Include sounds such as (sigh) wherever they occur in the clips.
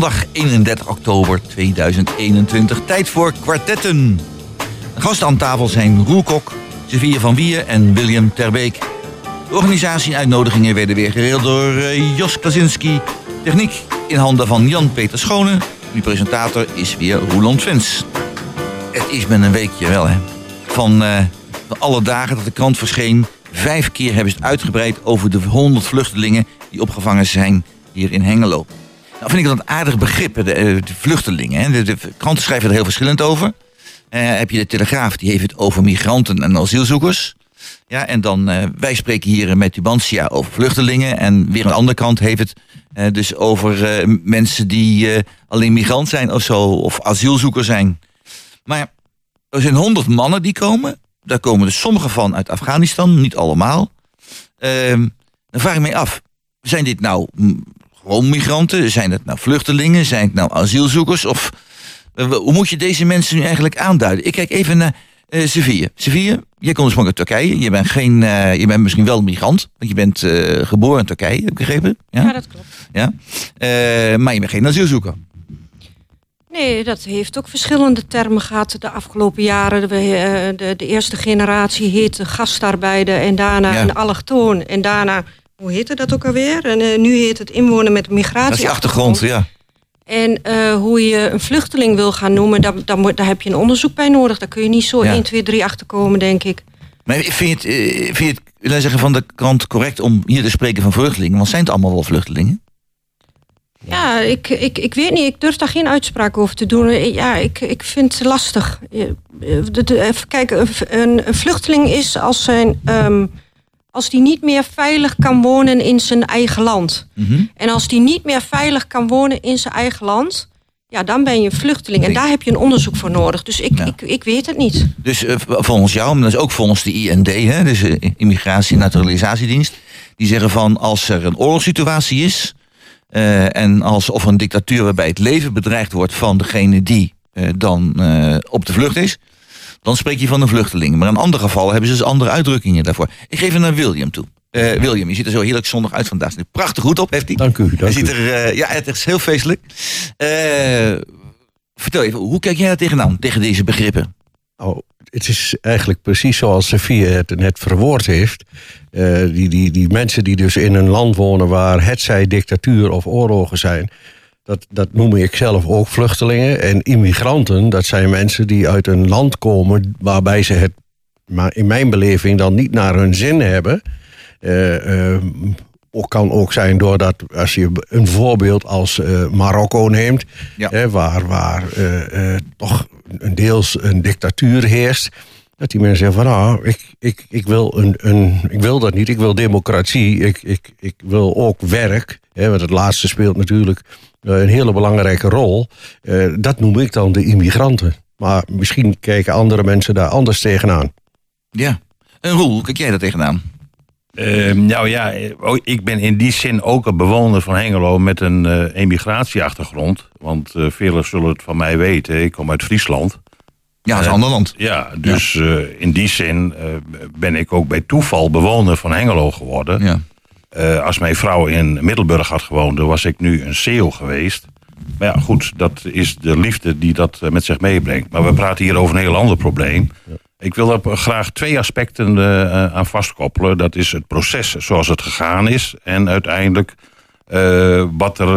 zondag 31 oktober 2021. Tijd voor kwartetten. Gasten aan tafel zijn Roelkok, Sevilla van Wier en William Terbeek. De organisatie en uitnodigingen werden weer geregeld door uh, Jos Klasinski. Techniek in handen van Jan-Peter Schone. De presentator is weer Roland Vens. Het is met een weekje wel, hè. Van uh, alle dagen dat de krant verscheen... vijf keer hebben ze het uitgebreid over de 100 vluchtelingen... die opgevangen zijn hier in Hengelo. Nou vind ik dat een aardig begrip, de, de vluchtelingen. Hè. De, de, kranten schrijven er heel verschillend over. Uh, heb je de Telegraaf, die heeft het over migranten en asielzoekers. Ja, en dan, uh, wij spreken hier met Tubantia over vluchtelingen. En weer een andere kant heeft het dus over mensen die alleen migrant zijn of zo, of asielzoeker zijn. Maar er zijn honderd mannen die komen. Daar komen er sommige van uit Afghanistan, niet allemaal. Ehm, dan vraag ik me af, zijn dit nou gewoon migranten? Zijn het nou vluchtelingen? Zijn het nou asielzoekers? Of hoe moet je deze mensen nu eigenlijk aanduiden? Ik kijk even naar uh, Sevilla. Sevilla, jij komt dus uit Turkije. Je bent, geen, uh, je bent misschien wel een migrant. Want je bent uh, geboren in Turkije, heb ik begrepen? Ja, ja dat klopt. Ja? maar je bent geen asielzoeker. Nee, dat heeft ook verschillende termen gehad de afgelopen jaren. De, de, de eerste generatie heette gastarbeider en daarna ja. een allochtoon. En daarna, hoe heette dat ook alweer? En nu heet het inwonen met migratie. Dat is die achtergrond, ja. En uh, hoe je een vluchteling wil gaan noemen, daar, daar, daar, heb je een onderzoek bij nodig. Daar kun je niet zo ja. 1, 2, 3 achterkomen, denk ik. Maar vind je het, uh, vind je het wil zeggen, van de kant correct om hier te spreken van vluchtelingen? Want zijn het allemaal wel vluchtelingen? Ja, ik, ik, ik weet niet. Ik durf daar geen uitspraak over te doen. Ja, ik, ik vind het lastig. Even kijken, een, een vluchteling is als zijn... Um, als die niet meer veilig kan wonen in zijn eigen land. Mm -hmm. En als die niet meer veilig kan wonen in zijn eigen land, ja, dan ben je een vluchteling. En daar heb je een onderzoek voor nodig. Dus ik, ja. ik, ik weet het niet. Dus uh, volgens jou, maar dat is ook volgens de IND, hè, dus uh, Immigratie- en Naturalisatiedienst, die zeggen van als er een oorlogssituatie is uh, en als of een dictatuur waarbij het leven bedreigd wordt van degene die dan op de vlucht is, dan spreek je van een vluchteling. Maar in andere gevallen hebben ze dus andere uitdrukkingen daarvoor. Ik geef hem naar William toe. Uh, William, je ziet er zo heerlijk zondag uit vandaag. Prachtig goed op, heeft hij. Dank u. Dank hij ziet er, uh, ja, het is heel feestelijk. Uh, vertel even, hoe kijk jij daar tegenaan, tegen deze begrippen? Oh, het is eigenlijk precies zoals Sofie het net verwoord heeft. die, die, die mensen die dus in een land wonen waar het zij dictatuur of oorlogen zijn dat, dat noem ik zelf ook vluchtelingen. En immigranten, dat zijn mensen die uit een land komen waarbij ze het, maar in mijn beleving, dan niet naar hun zin hebben. Uh, uh, ook kan ook zijn doordat, als je een voorbeeld als uh, Marokko neemt, ja. hè, waar, waar toch een deels een dictatuur heerst. Dat die mensen zeggen van ah, ik, ik, ik, wil een, een, ik wil dat niet, ik wil democratie, ik, ik, ik wil ook werk. Hè, want het laatste speelt natuurlijk een hele belangrijke rol. Uh, dat noem ik dan de immigranten. Maar misschien kijken andere mensen daar anders tegenaan. Ja. En Roel, hoe kijk jij daar tegenaan? Uh, nou ja, ik ben in die zin ook een bewoner van Hengelo met een uh, emigratieachtergrond. Want uh, velen zullen het van mij weten. Ik kom uit Friesland. Ja, dat is een ander land. Ja, dus ja. in die zin ben ik ook bij toeval bewoner van Hengelo geworden. Ja. Uh, als mijn vrouw in Middelburg had gewoond, dan was ik nu een CEO geweest. Maar ja, goed, dat is de liefde die dat met zich meebrengt. Maar we praten hier over een heel ander probleem. Ik wil er graag twee aspecten uh, aan vastkoppelen. Dat is het proces zoals het gegaan is. En uiteindelijk wat er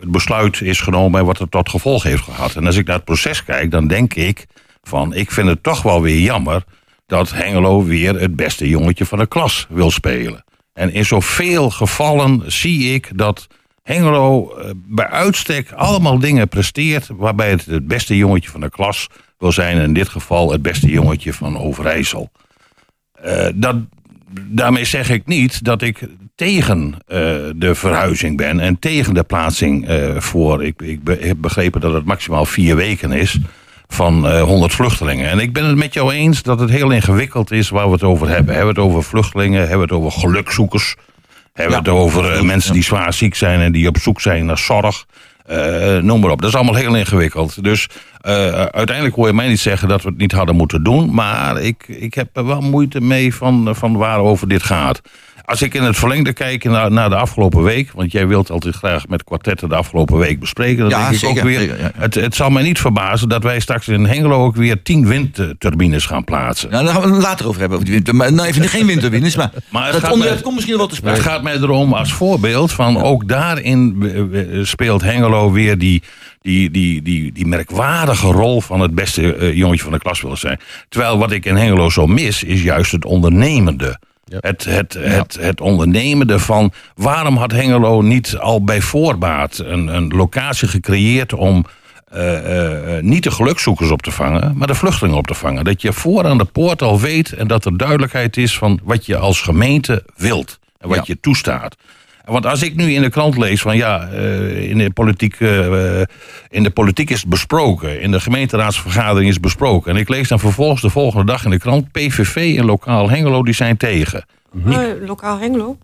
het besluit is genomen en wat het tot gevolg heeft gehad. En als ik naar het proces kijk, dan denk ik van... ik vind het toch wel weer jammer dat Hengelo weer het beste jongetje van de klas wil spelen. En in zoveel gevallen zie ik dat Hengelo bij uitstek allemaal dingen presteert waarbij het het beste jongetje van de klas wil zijn. In dit geval het beste jongetje van Overijssel. Uh, dat, daarmee zeg ik niet dat ik tegen uh, de verhuizing ben en tegen de plaatsing voor. Ik, ik heb begrepen dat het maximaal vier weken is van uh, 100 vluchtelingen. En ik ben het met jou eens dat het heel ingewikkeld is waar we het over hebben. Hebben we het over vluchtelingen, hebben we het over gelukzoekers... hebben we ja. het over uh, mensen die zwaar ziek zijn en die op zoek zijn naar zorg... Uh, noem maar op. Dat is allemaal heel ingewikkeld. Dus uiteindelijk hoor je mij niet zeggen dat we het niet hadden moeten doen. Maar ik, ik heb er wel moeite mee van, van waarover dit gaat. Als ik in het verlengde kijk naar, naar, de afgelopen week, want jij wilt altijd graag met kwartetten de afgelopen week bespreken, dan ja, denk zeker, ik ook weer, het, het zal mij niet verbazen dat wij straks in Hengelo ook weer tien windturbines gaan plaatsen. Ja, daar gaan we het later over hebben, over die wind, maar, nou even geen windturbines, maar, (laughs) maar dat onderwerp komt misschien wel te sprake. Het gaat mij erom als voorbeeld van ook daarin speelt Hengelo weer die, die, die, die, die merkwaardige rol van het beste uh, jongetje van de klas willen zijn. Terwijl wat ik in Hengelo zo mis, is juist het ondernemende. Het, het, het, het ondernemen ervan. Waarom had Hengelo niet al bij voorbaat een, een locatie gecreëerd om uh, uh, niet de gelukzoekers op te vangen, maar de vluchtelingen op te vangen? Dat je voor aan de poort al weet en dat er duidelijkheid is van wat je als gemeente wilt en wat je toestaat. Want als ik nu in de krant lees van ja, in, de politiek, in de politiek is het besproken, in de gemeenteraadsvergadering is het besproken. En ik lees dan vervolgens de volgende dag in de krant, PVV en lokaal Hengelo die zijn tegen. lokaal Hengelo?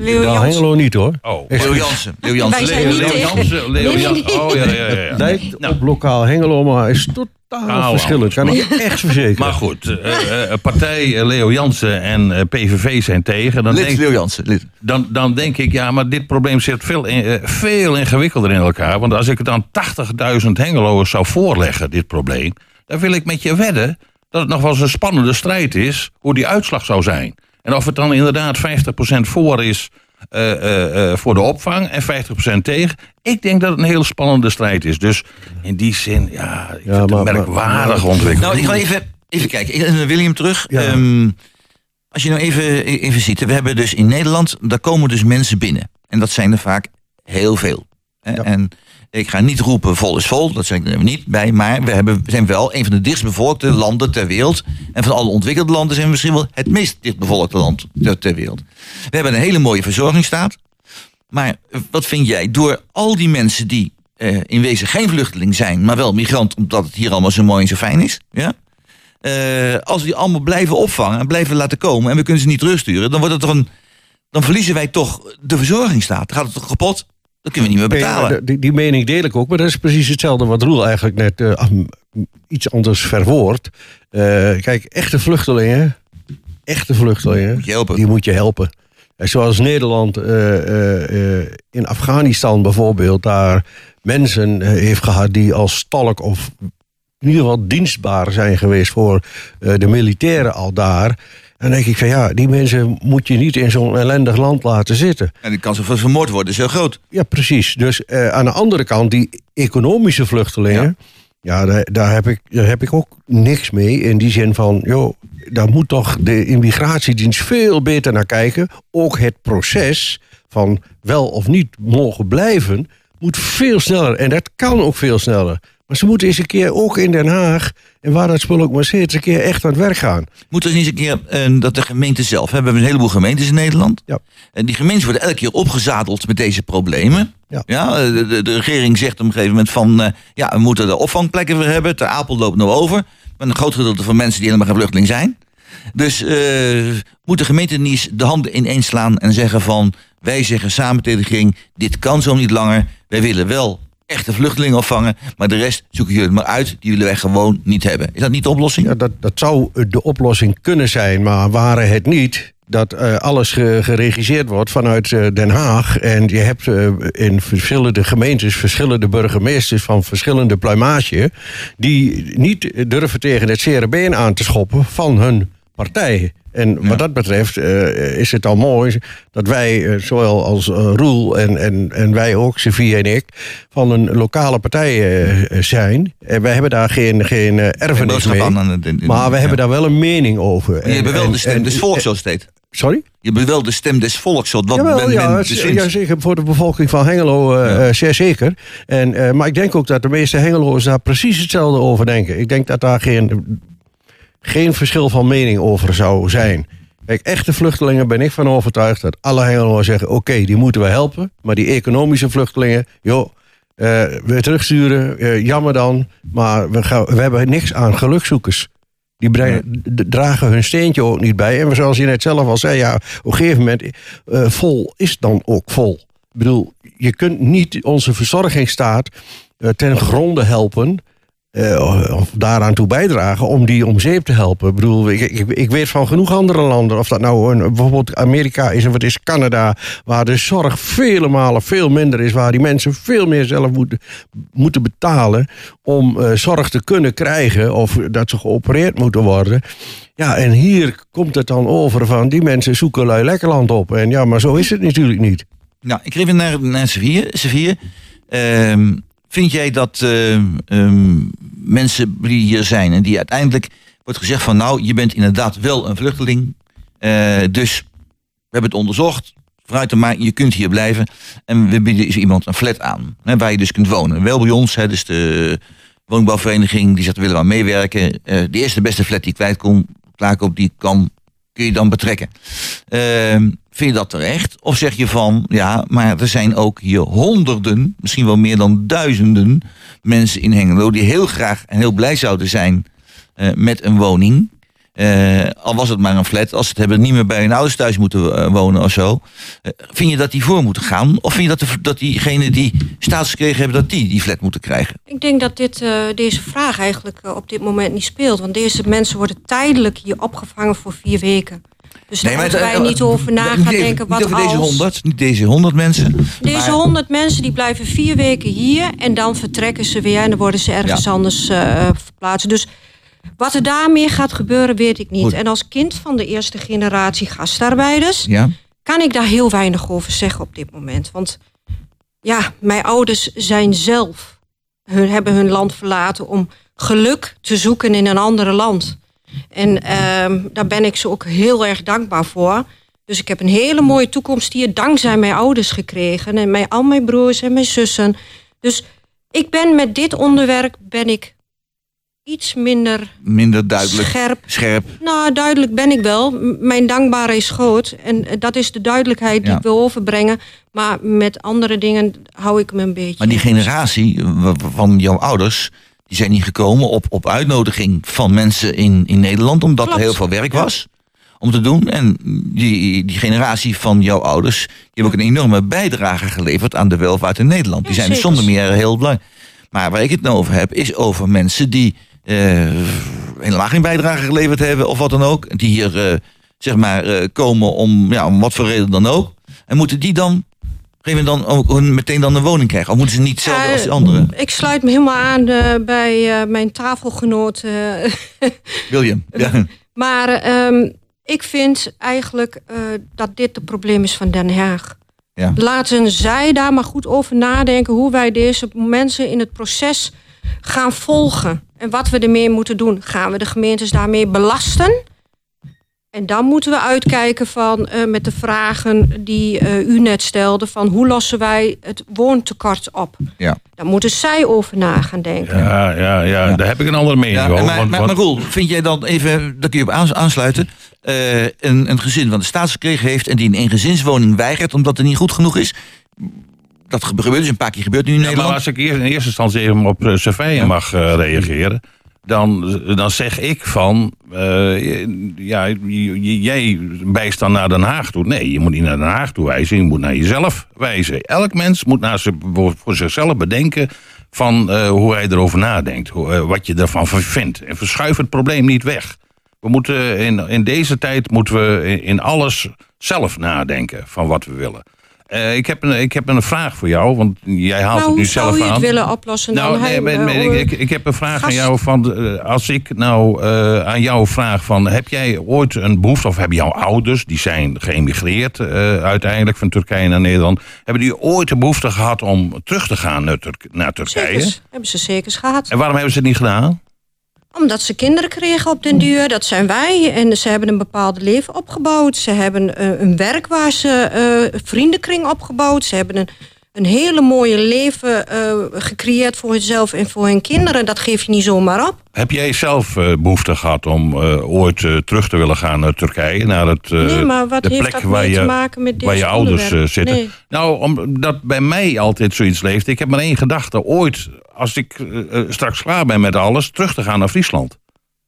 Leo nou, Hengelo niet hoor. Oh, Leo Jansen. Leo Jansen. Leo, Jansen. Leo Jansen. Oh ja, ja, ja. ja. Lijkt nou. op lokaal Hengelo, maar is tot totaal verschillend. Kan ik echt verzekeren. Maar goed, uh, partij Leo Jansen en PVV zijn tegen. Dan lid denk, Leo Jansen, lid. Dan, dan denk ik, ja, maar dit probleem zit veel, in, veel ingewikkelder in elkaar. Want als ik het aan 80.000 Hengeloers zou voorleggen, dit probleem... dan wil ik met je wedden dat het nog wel eens een spannende strijd is... hoe die uitslag zou zijn. En of het dan inderdaad 50% voor is uh, uh, voor de opvang en 50% tegen. Ik denk dat het een hele spannende strijd is. Dus in die zin, ja, ik ja, vind het merkwaardig ontwikkeld. Nou, ik ga even, even kijken. William terug. Um, als je nou even, even ziet, we hebben dus in Nederland, daar komen dus mensen binnen. En dat zijn er vaak heel veel. Ja. En ik ga niet roepen vol is vol, dat ik er niet bij. Maar we, hebben, we zijn wel een van de dichtstbevolkte landen ter wereld. En van alle ontwikkelde landen zijn we misschien wel het meest dichtbevolkte land ter wereld. We hebben een hele mooie verzorgingsstaat. Maar wat vind jij, door al die mensen die eh, in wezen geen vluchteling zijn, maar wel migrant, omdat het hier allemaal zo mooi en zo fijn is. Ja? Uh, als we die allemaal blijven opvangen en blijven laten komen en we kunnen ze niet terugsturen, dan, wordt het toch een, dan verliezen wij toch de verzorgingsstaat. Dan gaat het toch kapot? Dat kunnen we niet meer betalen. die, die, mening deel ik ook, maar dat is precies hetzelfde wat Roel eigenlijk net uh, iets anders verwoord. Uh, kijk, echte vluchtelingen, echte vluchtelingen, moet die moet je helpen. Zoals Nederland uh, in Afghanistan bijvoorbeeld, daar mensen heeft gehad die als stalk of in ieder geval dienstbaar zijn geweest voor de militairen al daar. Dan denk ik van ja, die mensen moet je niet in zo'n ellendig land laten zitten. En de kans op vermoord worden is heel groot. Ja, precies. Dus uh, aan de andere kant, die economische vluchtelingen, ja, daar, daar, heb ik, daar heb ik ook niks mee. In die zin van, joh, daar moet toch de immigratiedienst veel beter naar kijken. Ook het proces van wel of niet mogen blijven, moet veel sneller. En dat kan ook veel sneller. Maar ze moeten eens een keer ook in Den Haag, en waar dat spul ook maar zit, eens een keer echt aan het werk gaan. Moet er eens een keer uh, dat de gemeente zelf, we hebben een heleboel gemeentes in Nederland. Ja. En die gemeentes worden elke keer opgezadeld met deze problemen. Ja. ja eh, de, de, regering zegt op een gegeven moment van, uh, ja, we moeten er opvangplekken voor hebben. Ter Apel loopt nou over. Met een groot gedeelte van mensen die helemaal geen vluchteling zijn. Dus uh, moet de gemeente niet eens de handen ineens slaan en zeggen van, wij zeggen samen tegen de regering, dit kan zo niet langer. Wij willen wel echte vluchtelingen opvangen. Maar de rest zoeken jullie maar uit. Die willen wij gewoon niet hebben. Is dat niet de oplossing? Ja, dat, dat zou de oplossing kunnen zijn. Maar waren het niet dat uh, alles geregisseerd wordt vanuit uh, Den Haag. En je hebt in verschillende gemeentes verschillende burgemeesters van verschillende pluimage. die niet durven tegen het CRB aan te schoppen van hun partij. En wat dat betreft uh, is het al mooi dat wij, uh, zowel als uh, Roel en, en, en wij ook, Sofie en ik, van een lokale partij zijn. En wij hebben daar geen, geen erfenis mee. maar we hebben daar wel een mening over. je hebt wel de stem des volks, zoals steeds. Sorry? Je bent wel de stem des volks. Wat Jawel, men, ja, men ja, zeker voor de bevolking van Hengelo, uh, zeer zeker. En, maar ik denk ook dat de meeste Hengelo's daar precies hetzelfde over denken. Ik denk dat daar geen geen verschil van mening over zou zijn. Kijk, echte vluchtelingen ben ik van overtuigd dat alle Hengeloers zeggen: oké, die moeten we helpen. Maar die economische vluchtelingen, joh, uh, we terugsturen, uh, jammer dan. Maar we, gaan, we hebben niks aan gelukzoekers. Die brengen, dragen hun steentje ook niet bij. En zoals je net zelf al zei, ja, op een gegeven moment, uh, vol is dan ook vol. Ik bedoel, je kunt niet onze verzorgingsstaat ten gronde helpen uh, of daaraan toe bijdragen om die om zeep te helpen. Ik bedoel, ik, ik, ik, weet van genoeg andere landen, of dat nou een, bijvoorbeeld Amerika is of het is Canada, waar de zorg vele malen veel minder is, waar die mensen veel meer zelf moeten, moeten betalen om uh, zorg te kunnen krijgen of dat ze geopereerd moeten worden. Ja, en hier komt het dan over van die mensen zoeken lui lekkerland op. En ja, maar zo is het natuurlijk niet. Nou, ik even naar, naar. Sevilla. Ehm, vind jij dat uh, mensen die hier zijn en die uiteindelijk wordt gezegd van nou, je bent inderdaad wel een vluchteling. Uh, dus we hebben het onderzocht. Vooruit maar, je kunt hier blijven. En we bieden is iemand een flat aan. Hè, waar je dus kunt wonen. Wel bij ons, hè, dus de woningbouwvereniging die zegt we willen wel meewerken. Uh, de eerste beste flat die kwijt kon, klaarkoop die kan, kun je dan betrekken. Vind je dat terecht? Of zeg je van, ja, maar er zijn ook hier honderden, misschien wel meer dan duizenden mensen in Hengelo die heel graag en heel blij zouden zijn uh, met een woning. Uh, al was het maar een flat, als ze het hebben niet meer bij hun ouders thuis moeten uh, wonen of zo. vind je dat die voor moeten gaan? Of vind je dat, dat diegenen die status hebben, dat die die flat moeten krijgen? Ik denk dat dit, deze vraag eigenlijk op dit moment niet speelt. Want deze mensen worden tijdelijk hier opgevangen voor vier weken. Dus daar moeten wij niet over na gaan denken. Wat niet deze honderd, niet deze honderd mensen. Deze honderd mensen die blijven vier weken hier en dan vertrekken ze weer en dan worden ze ergens ja. anders uh, verplaatst. Dus wat er daarmee gaat gebeuren, weet ik niet. Goed. En als kind van de eerste generatie gastarbeiders ja. kan ik daar heel weinig over zeggen op dit moment. Want ja, mijn ouders zijn zelf, hun, hebben hun land verlaten om geluk te zoeken in een ander land. En uh, daar ben ik ze ook heel erg dankbaar voor. Dus ik heb een hele mooie toekomst hier dankzij mijn ouders gekregen. En mijn, al mijn broers en mijn zussen. Dus ik ben met dit onderwerp ben ik iets minder... Minder duidelijk. Scherp. Scherp. Nou, duidelijk ben ik wel. Mijn dankbare is groot. En dat is de duidelijkheid die ja. ik wil overbrengen. Maar met andere dingen hou ik me een beetje... Maar die generatie van jouw ouders die zijn niet gekomen op, op uitnodiging van mensen in, in Nederland, omdat Klopt. er heel veel werk was om te doen. En die, die generatie van jouw ouders, die hebben ook een enorme bijdrage geleverd aan de welvaart in Nederland. Die zijn dus zonder meer heel belangrijk. Maar waar ik het nou over heb, is over mensen die uh, helemaal geen bijdrage geleverd hebben of wat dan ook. Die hier uh, zeg maar uh, komen om, ja, om wat voor reden dan ook. En moeten die dan geven dan ook meteen dan een woning krijgen? Of moeten ze niet hetzelfde uh, als de anderen? Ik sluit me helemaal aan uh, bij uh, mijn tafelgenoot. (laughs) William, ja. Maar um, ik vind eigenlijk dat dit het probleem is van Den Haag. Ja. Laten zij daar maar goed over nadenken... hoe wij deze mensen in het proces gaan volgen. En wat we ermee moeten doen. Gaan we de gemeentes daarmee belasten... En dan moeten we uitkijken van, uh, met de vragen die uh, u net stelde... van hoe lossen wij het woontekort op? Ja. Daar moeten zij over na gaan denken. Ja, ja, ja, ja. daar heb ik een andere mening ja, over. Maar, want, maar, maar Roel, vind jij dan even, dat kun je op aansluiten... Uh, een, een gezin wat de status gekregen heeft... en die een eengezinswoning weigert omdat het niet goed genoeg is... Dat gebeurt dus een paar keer gebeurt nu in ja, Nederland. Maar als ik eerst, in eerste instantie even op uh, Surveillance mag uh, reageren dan, dan zeg ik van, uh, ja, jij wijst dan naar Den Haag toe. Nee, je moet niet naar Den Haag toe wijzen, je moet naar jezelf wijzen. Elk mens moet naar voor zichzelf bedenken van uh, hoe hij erover nadenkt, uh, wat je ervan vindt. En verschuif het probleem niet weg. We moeten in, in deze tijd moeten we in alles zelf nadenken van wat we willen. Uh, ik, heb een, ik heb een vraag voor jou, want jij haalt nou, het nu zelf aan. Hoe zou je het willen oplossen nou, dan? Nee, maar, ik, ik, heb een vraag gast. aan jou. Van, uh, als ik nou uh, aan jou vraag van... heb jij ooit een behoefte, of hebben jouw ouders... die zijn geëmigreerd uiteindelijk van Turkije naar Nederland... hebben die ooit een behoefte gehad om terug te gaan naar, Tur naar Turkije? Zekers. Hebben ze zeker gehad. En waarom hebben ze het niet gedaan? Omdat ze kinderen kregen op den duur, dat zijn wij. En ze hebben een bepaald leven opgebouwd. Ze hebben uh, een werk waar ze uh, vriendenkring opgebouwd. Ze hebben een, een hele mooie leven uh, gecreëerd voor hunzelf en voor hun kinderen. Dat geef je niet zomaar op. Heb jij zelf behoefte gehad om ooit terug te willen gaan naar Turkije? Naar het, nee, maar wat de heeft plek dat waar je, te maken met waar je ouders zitten? Nee. Nou, omdat bij mij altijd zoiets leeft. Ik heb maar één gedachte. Ooit als ik uh, straks klaar ben met alles, terug te gaan naar Friesland.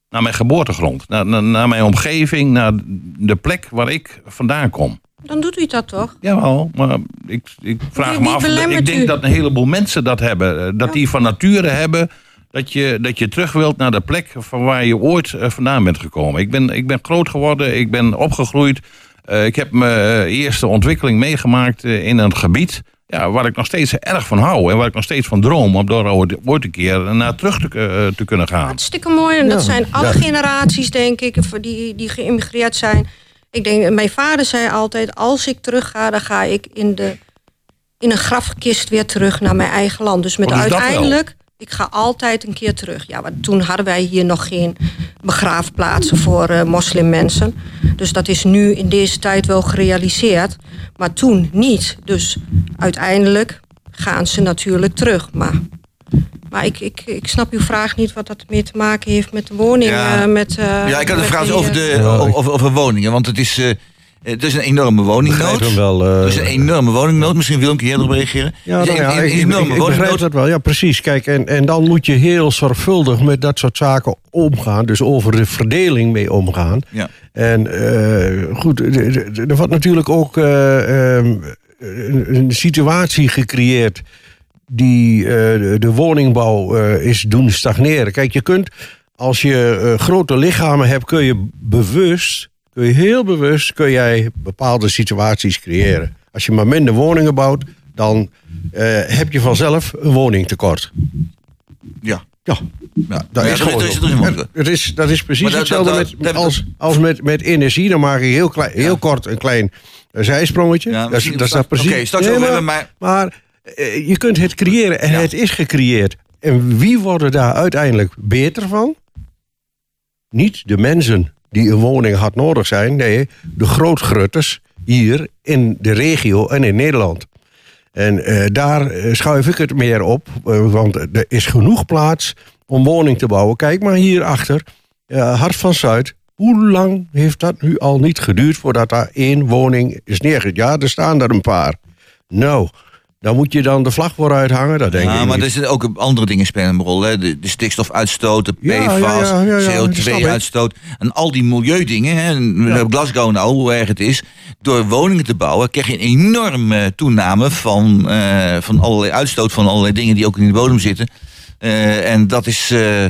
Naar mijn geboortegrond. Naar, naar, naar, mijn omgeving, naar de plek waar ik vandaan kom. Dan doet u dat toch? Jawel, maar ik, ik vraag me af. Ik denk u? dat een heleboel mensen dat hebben. Dat ja. die van nature hebben. dat je, dat je terug wilt naar de plek van waar je ooit vandaan bent gekomen. Ik ben, ik ben groot geworden, ik ben opgegroeid. ik heb mijn eerste ontwikkeling meegemaakt in een gebied ja, waar ik nog steeds erg van hou. En waar ik nog steeds van droom om daar ooit een keer naar terug te, uh, te kunnen gaan. Hartstikke mooi. En dat zijn alle generaties, denk ik, die, die geïmmigreerd zijn. Ik denk, mijn vader zei altijd, als ik terug ga, dan ga ik in, de, in een grafkist weer terug naar mijn eigen land. Dus met oh, uiteindelijk, ik ga altijd een keer terug. Ja, want toen hadden wij hier nog geen begraafplaatsen voor uh, moslimmensen. Dus dat is nu in deze tijd wel gerealiseerd. Maar toen niet. Dus uiteindelijk gaan ze natuurlijk terug. Maar, maar ik, ik, ik snap uw vraag niet wat dat meer te maken heeft met de woningen. Ja, met, uh, ja ik had een vraag over, de, over, over, woningen. Want het is... Uh, het is een enorme woningnood. Wel, uh, is een enorme woningnood. Misschien wil ik hier nog reageren. Ja, nou ja, een, ik, ik, ik begrijp dat wel. Ja, precies. Kijk, en, en dan moet je heel zorgvuldig met dat soort zaken omgaan. Dus over de verdeling mee omgaan. Ja. En uh, goed, er wordt natuurlijk ook uh, een situatie gecreëerd die de, de, woningbouw is doen stagneren. Kijk, je kunt, als je grote lichamen hebt, kun je bewust kun je heel bewust kun jij bepaalde situaties creëren. Als je maar minder woningen bouwt, dan heb je vanzelf een woningtekort. Ja. Ja, ja, dat, is gewoon dat, is, dat is precies hetzelfde met, als, als met, met energie. Dan maak je heel, klein, heel kort een klein zijsprongetje. Ja, dat, dat, precies. Oké, straks nee, maar, maar, maar je kunt het creëren en het is gecreëerd. En wie worden daar uiteindelijk beter van? Niet de mensen die een woning had nodig zijn. Nee, de grootgrutters hier in de regio en in Nederland. En uh, daar eh, schuif ik het meer op, uh, want er is genoeg plaats om woning te bouwen. Kijk maar hierachter, uh, Hart van Zuid. Hoe lang heeft dat nu al niet geduurd voordat daar één woning is neergezet? Ja, er staan er een paar. Nou, dan moet je dan de vlag vooruit hangen, dat denk ja, ik maar niet. er zitten ook andere dingen spelen een rol. Hè? De, de stikstofuitstoot, de PFAS, CO2-uitstoot. En al die milieudingen. Hè? Ja. Glasgow nou, hoe erg het is. Door woningen te bouwen krijg je een enorme toename van, uh, van allerlei uitstoot. Van allerlei dingen die ook in de bodem zitten. Uh, en dat is, uh,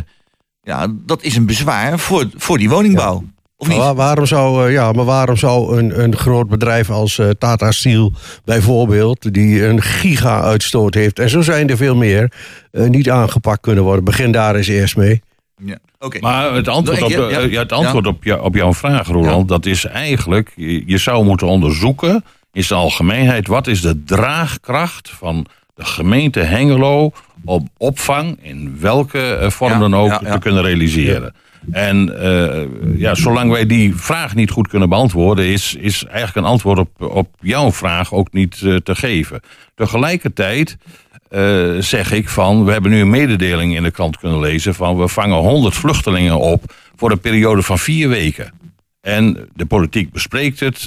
ja, dat is een bezwaar voor, voor die woningbouw. Maar waarom zou, eh, ja, maar waarom zou een, een groot bedrijf als uh, Tata Steel bijvoorbeeld, die een giga-uitstoot heeft, en zo zijn er veel meer, uh, niet aangepakt kunnen worden? Begin daar eens eerst mee. Ja, okay. Maar het antwoord, op, ja, ja, het antwoord op, jou, op jouw vraag, Roland, dat is eigenlijk, je, je zou moeten onderzoeken in zijn algemeenheid, wat is de draagkracht van de gemeente Hengelo op opvang in welke vorm dan ook te kunnen realiseren. En uh, ja, zolang wij die vraag niet goed kunnen beantwoorden, is, is eigenlijk een antwoord op, op jouw vraag ook niet uh, te geven. Tegelijkertijd uh, zeg ik van, we hebben nu een mededeling in de krant kunnen lezen van we vangen 100 vluchtelingen op voor een periode van vier weken. En de politiek bespreekt het,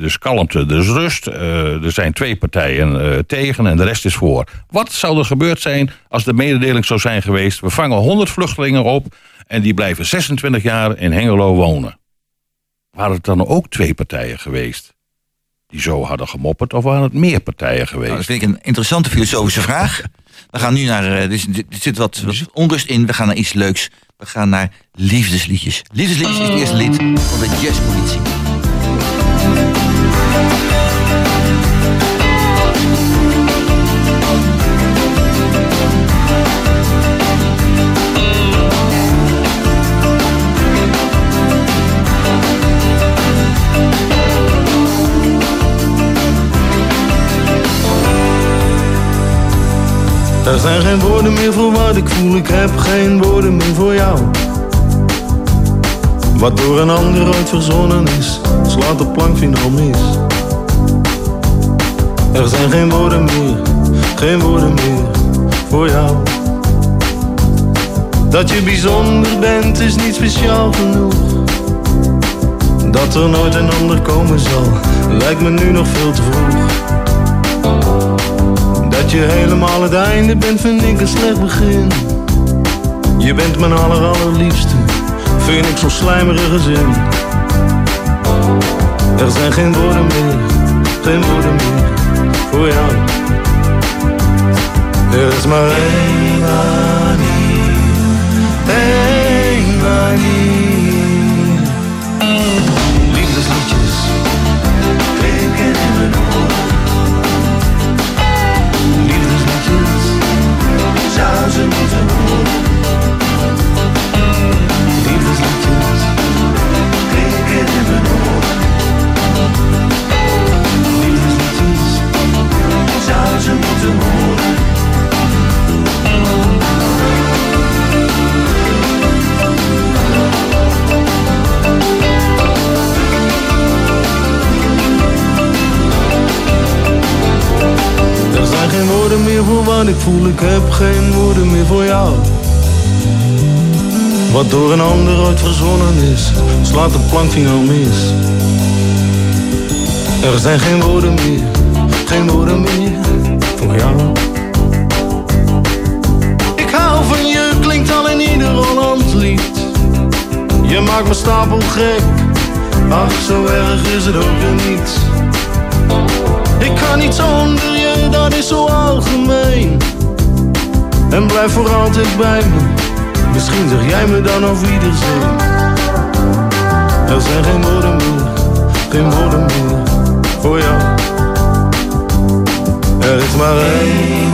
dus kalmte, dus rust. er zijn twee partijen tegen en de rest is voor. Wat zou er gebeurd zijn als de mededeling zou zijn geweest... we vangen 100 vluchtelingen op en die blijven 26 jaar in Hengelo wonen. Waren het dan ook twee partijen geweest die zo hadden gemopperd, of waren het meer partijen geweest? Nou, dat vind ik een interessante filosofische vraag. We gaan nu naar. Uh, er, zit wat, wat, onrust in. We gaan naar iets leuks. We gaan naar liefdesliedjes. Liefdesliedjes is het eerste lied van de jazzpolitie. Er zijn geen woorden meer voor wat ik voel, ik heb geen woorden meer voor jou. Wat door een ander ooit verzonnen is, slaat de plankfinaal mis. Er zijn geen woorden meer, geen woorden meer voor jou. Dat je bijzonder bent is niet speciaal genoeg. Dat er nooit een ander komen zal, lijkt me nu nog veel te vroeg. Dat je helemaal het einde bent vind ik een slecht begin. Je bent mijn aller allerliefste Vind ik zo'n slijmerige zin Er zijn geen woorden meer Geen woorden meer Voor jou. Er is maar één manier één manier. Liefdesliedje. do over wat ik voel, ik heb geen woorden meer voor jou. Wat door een ander ooit verzonnen is, slaat de plankvinger mis. Er zijn geen woorden meer, geen woorden meer voor jou. Ik hou van je, klinkt al in ieder Holland lied. Je maakt me stapel gek, ach zo erg is het ook weer niet. Ik kan niet zonder je, dat is zo algemeen. En blijf voor altijd bij me, misschien zeg jij me dan op iedereen. Er zijn geen woorden meer, geen woorden meer voor jou. Er is maar één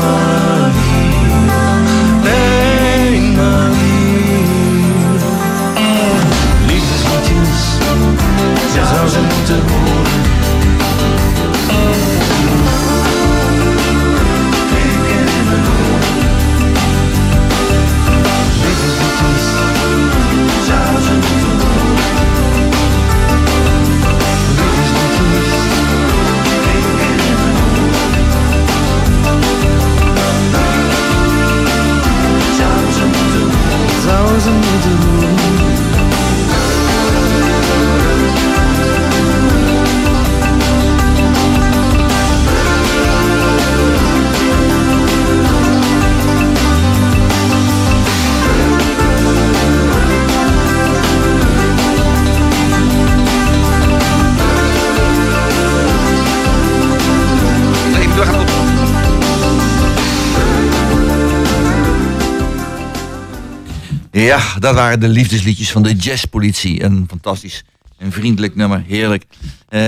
Ja, dat waren de liefdesliedjes van de jazzpolitie. Een fantastisch en vriendelijk nummer, heerlijk. Eh,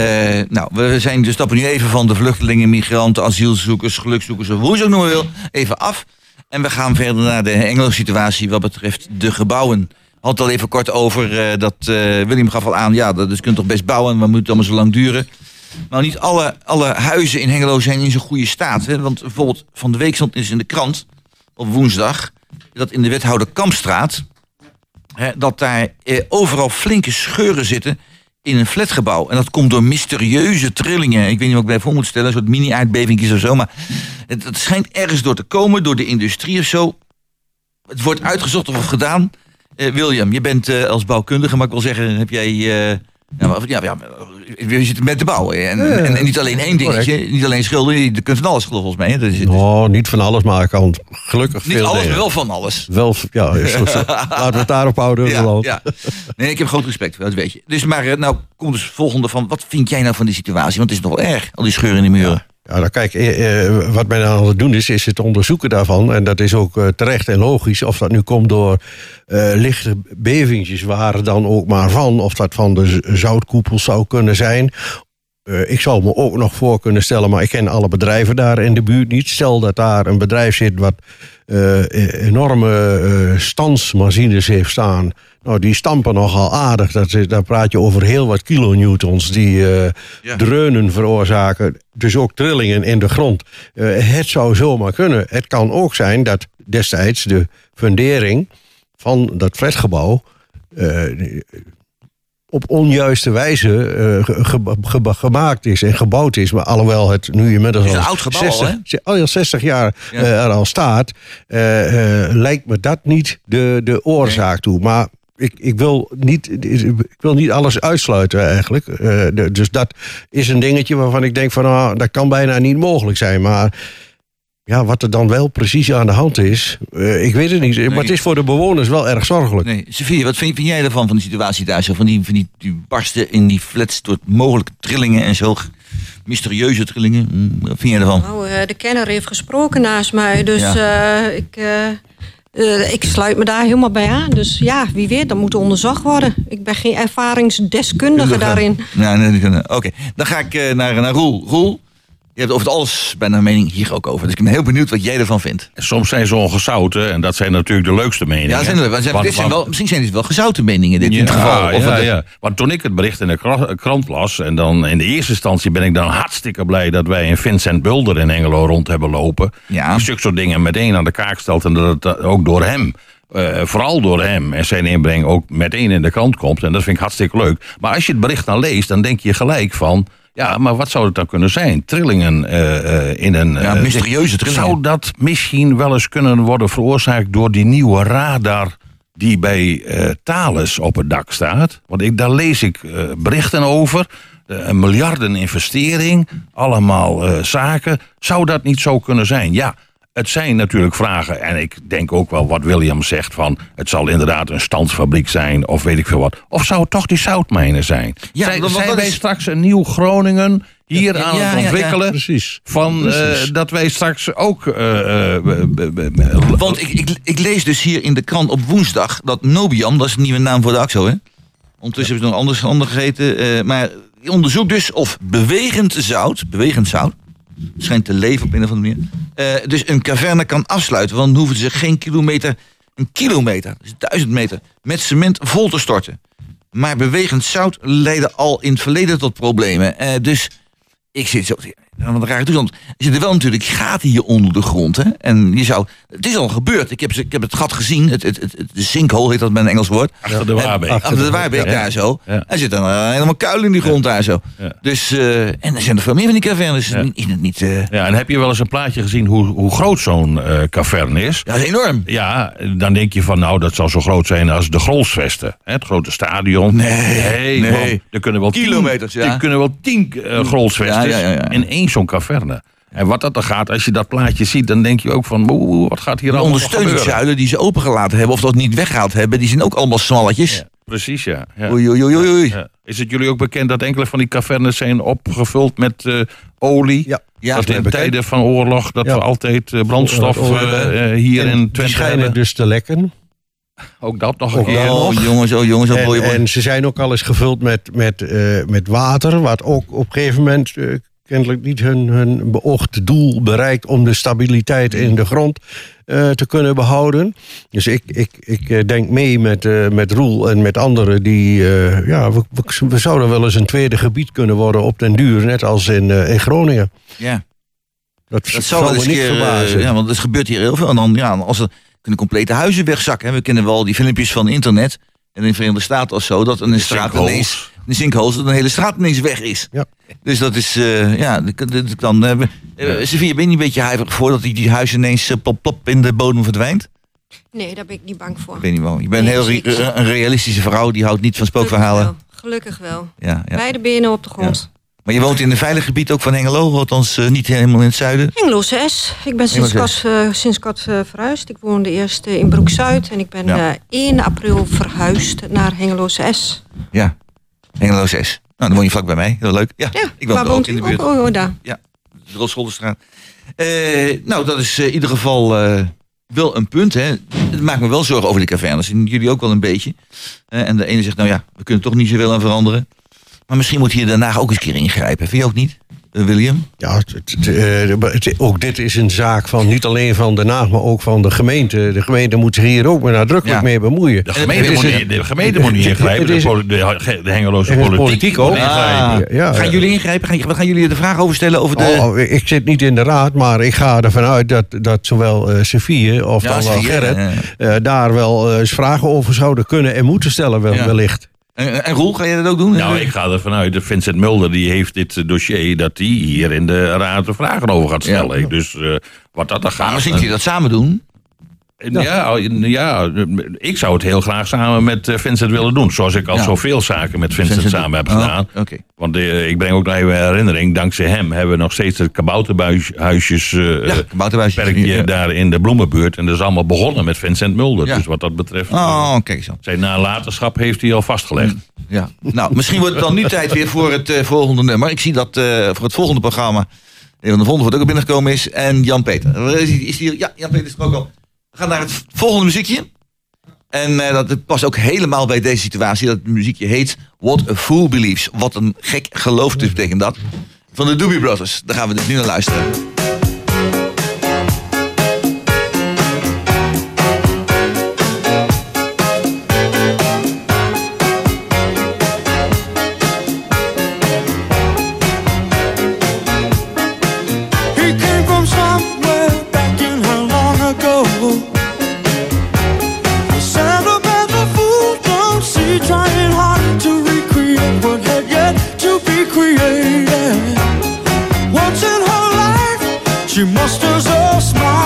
nou, we zijn, dus stappen nu even van de vluchtelingen, migranten, asielzoekers, gelukzoekers, of hoe je ook noemen wil, even af. En we gaan verder naar de Engelse situatie wat betreft de gebouwen. Had het al even kort over eh, dat eh, William gaf al aan, ja, dat dus kunt toch best bouwen, maar moet het allemaal zo lang duren. Nou, niet alle, alle huizen in Hengelo zijn in zo'n goede staat. Hè? Want bijvoorbeeld van de week stond is in de krant, op woensdag, dat in de wethouder Kampstraat, hè, dat daar eh, overal flinke scheuren zitten in een flatgebouw. En dat komt door mysterieuze trillingen. Ik weet niet wat ik bij voor moet stellen, een soort mini-aardbevingjes of zo. Maar het, het schijnt ergens door te komen, door de industrie of zo. Het wordt uitgezocht of gedaan. Eh, William, je bent eh, als bouwkundige, maar ik wil zeggen, heb jij... maar, ja, ja, we zitten met de bouw. En, en, en niet alleen één dingetje, niet alleen schilderen, je kunt van alles volgens mij. Oh, niet van alles, maar ik kan gelukkig niet veel alles, dingen. wel van alles. Wel, ja, (laughs) laten we het daarop houden. Ja, ja. Nee, ik heb groot respect voor, dat weet je. Dus maar, eh, nou, komt dus het volgende van, wat vind jij nou van die situatie? Want het is nog wel erg, al die scheuren in de muren. Ja, nou kijk, eh, eh, wat men aan het doen is, is het onderzoeken daarvan. En dat is ook eh, terecht en logisch. Of dat nu komt door eh, lichte bevingjes, waar dan ook maar van. Of dat van de zoutkoepel zou kunnen zijn. Eh, ik zou me ook nog voor kunnen stellen, maar ik ken alle bedrijven daar in de buurt niet. Stel dat daar een bedrijf zit wat eh, enorme eh, stansmachines heeft staan. Nou, die stampen nogal aardig. Dat, is- daar praat je over heel wat kilonewtons die Ja. dreunen veroorzaken. Dus ook trillingen in de grond. Het zou zomaar kunnen. Het kan ook zijn dat destijds de fundering van dat flatgebouw... op onjuiste wijze eh, ge- ge- ge- gemaakt is en gebouwd is. Maar alhoewel het nu inmiddels Het is een al oud gebouw al, 60, ze- al 60 jaar Ja. eh, er al staat, eh, lijkt me dat niet de, de oorzaak toe. Maar ik, ik, wil niet, ik wil niet alles uitsluiten eigenlijk. De- dus dat is een dingetje waarvan ik denk van nou, dat kan bijna niet mogelijk zijn. Maar ja, wat er dan wel precies aan de hand is, eh, ik weet het niet. Maar het is voor de bewoners wel erg zorgelijk. Nee, Sofie, wat vind, vind jij ervan, van de situatie daar zo? Van die, van die, die barsten in die flats door mogelijke trillingen en zo. Mysterieuze trillingen. Hm, Wat vind jij ervan? Nou, eh, de kenner heeft gesproken naast mij, dus eh, ik, ik sluit me daar helemaal bij aan. Dus ja, wie weet, dat moet onderzocht worden. Ik ben geen ervaringsdeskundige daarin. Ja, nee, nee, nee. Oké, dan ga ik naar, naar Roel. Roel, je hebt over het alles bijna een mening hier ook over. Dus ik ben heel benieuwd wat jij ervan vindt. Soms zijn ze ongezouten en dat zijn natuurlijk de leukste meningen. Ja, zijn er, want, Want- dit zijn wel, misschien zijn dit wel gezouten meningen dit in Ja, geval. Of ja, het- ja. Want toen ik het bericht in de kra- krant las... en dan in de eerste instantie ben ik dan hartstikke blij... dat wij een Vincent Bulder in Engelo rond hebben lopen. Ja. Een stuk soort dingen meteen aan de kaak stelt... en dat het ook door hem, eh, vooral door hem en zijn inbreng... ook meteen in de krant komt. En dat vind ik hartstikke leuk. Maar als je het bericht dan leest, dan denk je gelijk van... Ja, maar wat zou het dan kunnen zijn? Trillingen uh, in een. Ja, mysterieuze trillingen. Zou dat misschien wel eens kunnen worden veroorzaakt door die nieuwe radar die bij uh, Thales op het dak staat? Want ik, daar lees ik berichten over. een miljarden investering, allemaal zaken. Zou dat niet zo kunnen zijn? Ja, het zijn natuurlijk vragen, en ik denk ook wel wat William zegt van... het zal inderdaad een standsfabriek zijn of weet ik veel wat. Of zou het toch die zoutmijnen zijn? Ja, zijn, zijn wij is... straks een nieuw Groningen hier ja, aan het ontwikkelen? precies. Van, precies. Uh, dat wij straks ook... Uh, uh, Want ik, ik, ik, lees dus hier in de krant op woensdag dat Nobiam... dat is een nieuwe naam voor de AXO, hè? Ondertussen hebben ze nog anders ander gegeten. maar onderzoek dus of bewegend zout... bewegend zout schijnt te leven op een of andere manier. Uh, dus een caverne kan afsluiten, want dan hoeven ze geen kilometer, een kilometer, dus duizend meter, met cement vol te storten. Maar bewegend zout leidde al in het verleden tot problemen. Uh, dus ik zit zo wat een rare toestand. Er zitten wel natuurlijk gaten hier onder de grond. Hè? En je zou, het is al gebeurd. Ik heb, ik heb het gat gezien. Het, het, het, de sinkhole heet dat met een Engels woord. Achter de Waarbeek. Achter de Waarbeek daar zo. Ja. Er zitten uh, helemaal kuilen in die grond daar zo. Dus, uh, en er zijn er veel meer van die cavernes. Is het niet, uh... Ja, en heb je wel eens een plaatje gezien hoe, hoe groot zo'n caverne is? Ja, dat is enorm. Ja, dan denk je van nou, dat zal zo groot zijn als de Grolsvesten. Het grote stadion. Nee, nee. Er kunnen wel Kilometers, tien, ja. Er kunnen wel tien Grolsvesten in één zo'n caverne. En wat dat er gaat, als je dat plaatje ziet, dan denk je ook van, wat gaat hier allemaal ondersteuningszuilen die ze opengelaten hebben, of dat niet weggehaald hebben, die zijn ook allemaal smalletjes. Ja, precies, ja. ja. Oei, oei, oei, oei. Ja. Is het jullie ook bekend dat enkele van die cavernes zijn opgevuld met uh, olie? Ja. Ja, dat in tijden van oorlog, dat we altijd uh, brandstof uh, hier en in Twente Die schijnen hebben. dus te lekken. Ook dat nog een keer. Oh, jongens, oh, jongens, oh, en, boy, boy. en ze zijn ook al eens gevuld met, met, uh, met water, wat ook op een gegeven moment uh, kennelijk niet hun, hun beoogde doel bereikt om de stabiliteit in de grond uh, te kunnen behouden. Dus ik, ik, ik denk mee met, uh, met Roel en met anderen die. Uh, ja, we, we, we, zouden wel eens een tweede gebied kunnen worden op den duur, net als in, in Groningen. Ja. Dat, dat zou wel eens niet keer, verbazen. Ja, want het gebeurt hier heel veel. En dan, ja, als er kunnen complete huizen wegzakken. We kennen wel die filmpjes van internet. En in de Verenigde Staten of zo, dat een straat ineens, een sinkholes, dat een hele straat ineens weg is. Ja. Dus dat is, uh, ja, dan, uh, uh, ben je een beetje huiverig voor dat die, die huis ineens plop plop in de bodem verdwijnt? Nee, daar ben ik niet bang voor. Ik ben niet bang. Je bent nee, een heel re een realistische vrouw, die houdt niet van spookverhalen. Gelukkig wel. Gelukkig wel. Ja, ja. Beide benen op de grond. Ja. Maar je woont in een veilig gebied ook van Hengelo, althans uh, niet helemaal in het zuiden? Hengelo 6. Ik ben sinds kort, uh, sinds kort uh, verhuisd. Ik woonde eerst in Broek-Zuid en ik ben ja. 1 april verhuisd naar Hengelo 6. Ja, Hengelo 6. Nou, dan woon je vlak bij mij. Heel leuk. Ja, ja ik woon ook in de buurt. Oh, oh, daar. Ja, de Rotscholderstraat. nou, dat is in ieder geval wel een punt. Hè. Het maakt me wel zorgen over de cavernes. En jullie ook wel een beetje. en de ene zegt, nou ja, we kunnen toch niet zoveel aan veranderen. Maar misschien moet hier daarna ook eens een keer ingrijpen. Vind je ook niet, William? Ja, het, ook dit is een zaak van niet alleen van Den Haag, maar ook van de gemeente. De gemeente moet zich hier ook maar nadrukkelijk ja. mee bemoeien. De gemeente, moet, niet, de gemeente moet niet ingrijpen, de, de, de Hengeloze politiek, politiek ook. Ah, ja, gaan jullie ingrijpen? Gaan, gaan jullie de vraag over stellen over de... Oh, ik zit niet in de raad, maar ik ga ervan uit dat, dat zowel uh, Sofie of dan wel Gerrit... Uh, daar wel eens vragen over zouden kunnen en moeten stellen wel, wellicht. En, en Roel, ga je dat ook doen? Nou, ik ga ervan uit. Vincent Mulder die heeft dit dossier dat hij hier in de raad de vragen over gaat stellen. Ja. Dus uh, wat dat dan gaat. Maar misschien je dat samen doen. Ja. Ja, ik zou het heel graag samen met Vincent willen doen. Zoals ik al ja. zoveel zaken met Vincent, Vincent samen heb gedaan. Oh, okay. Want uh, ik breng ook naar even herinnering. Dankzij hem hebben we nog steeds het kabouterhuisjes uh, ja, perkje daar in de bloemenbuurt. En dat is allemaal begonnen met Vincent Mulder. Dus wat dat betreft. Oh, kijk zo. Zijn nalatenschap heeft hij al vastgelegd. Ja. Nou, misschien wordt het dan nu (laughs) tijd weer voor het uh, volgende nummer. Ik zie dat voor het volgende programma. Een van de volgende wat ook binnengekomen is. En Jan-Peter. Is, is hier? Ja, Jan-Peter is er ook al. We gaan naar het volgende muziekje. En uh, dat past ook helemaal bij deze situatie. Dat muziekje heet What a Fool Believes. Wat een gek geloof dus betekent dat. Van de Doobie Brothers. Daar gaan we dus nu naar luisteren. She musters a smile.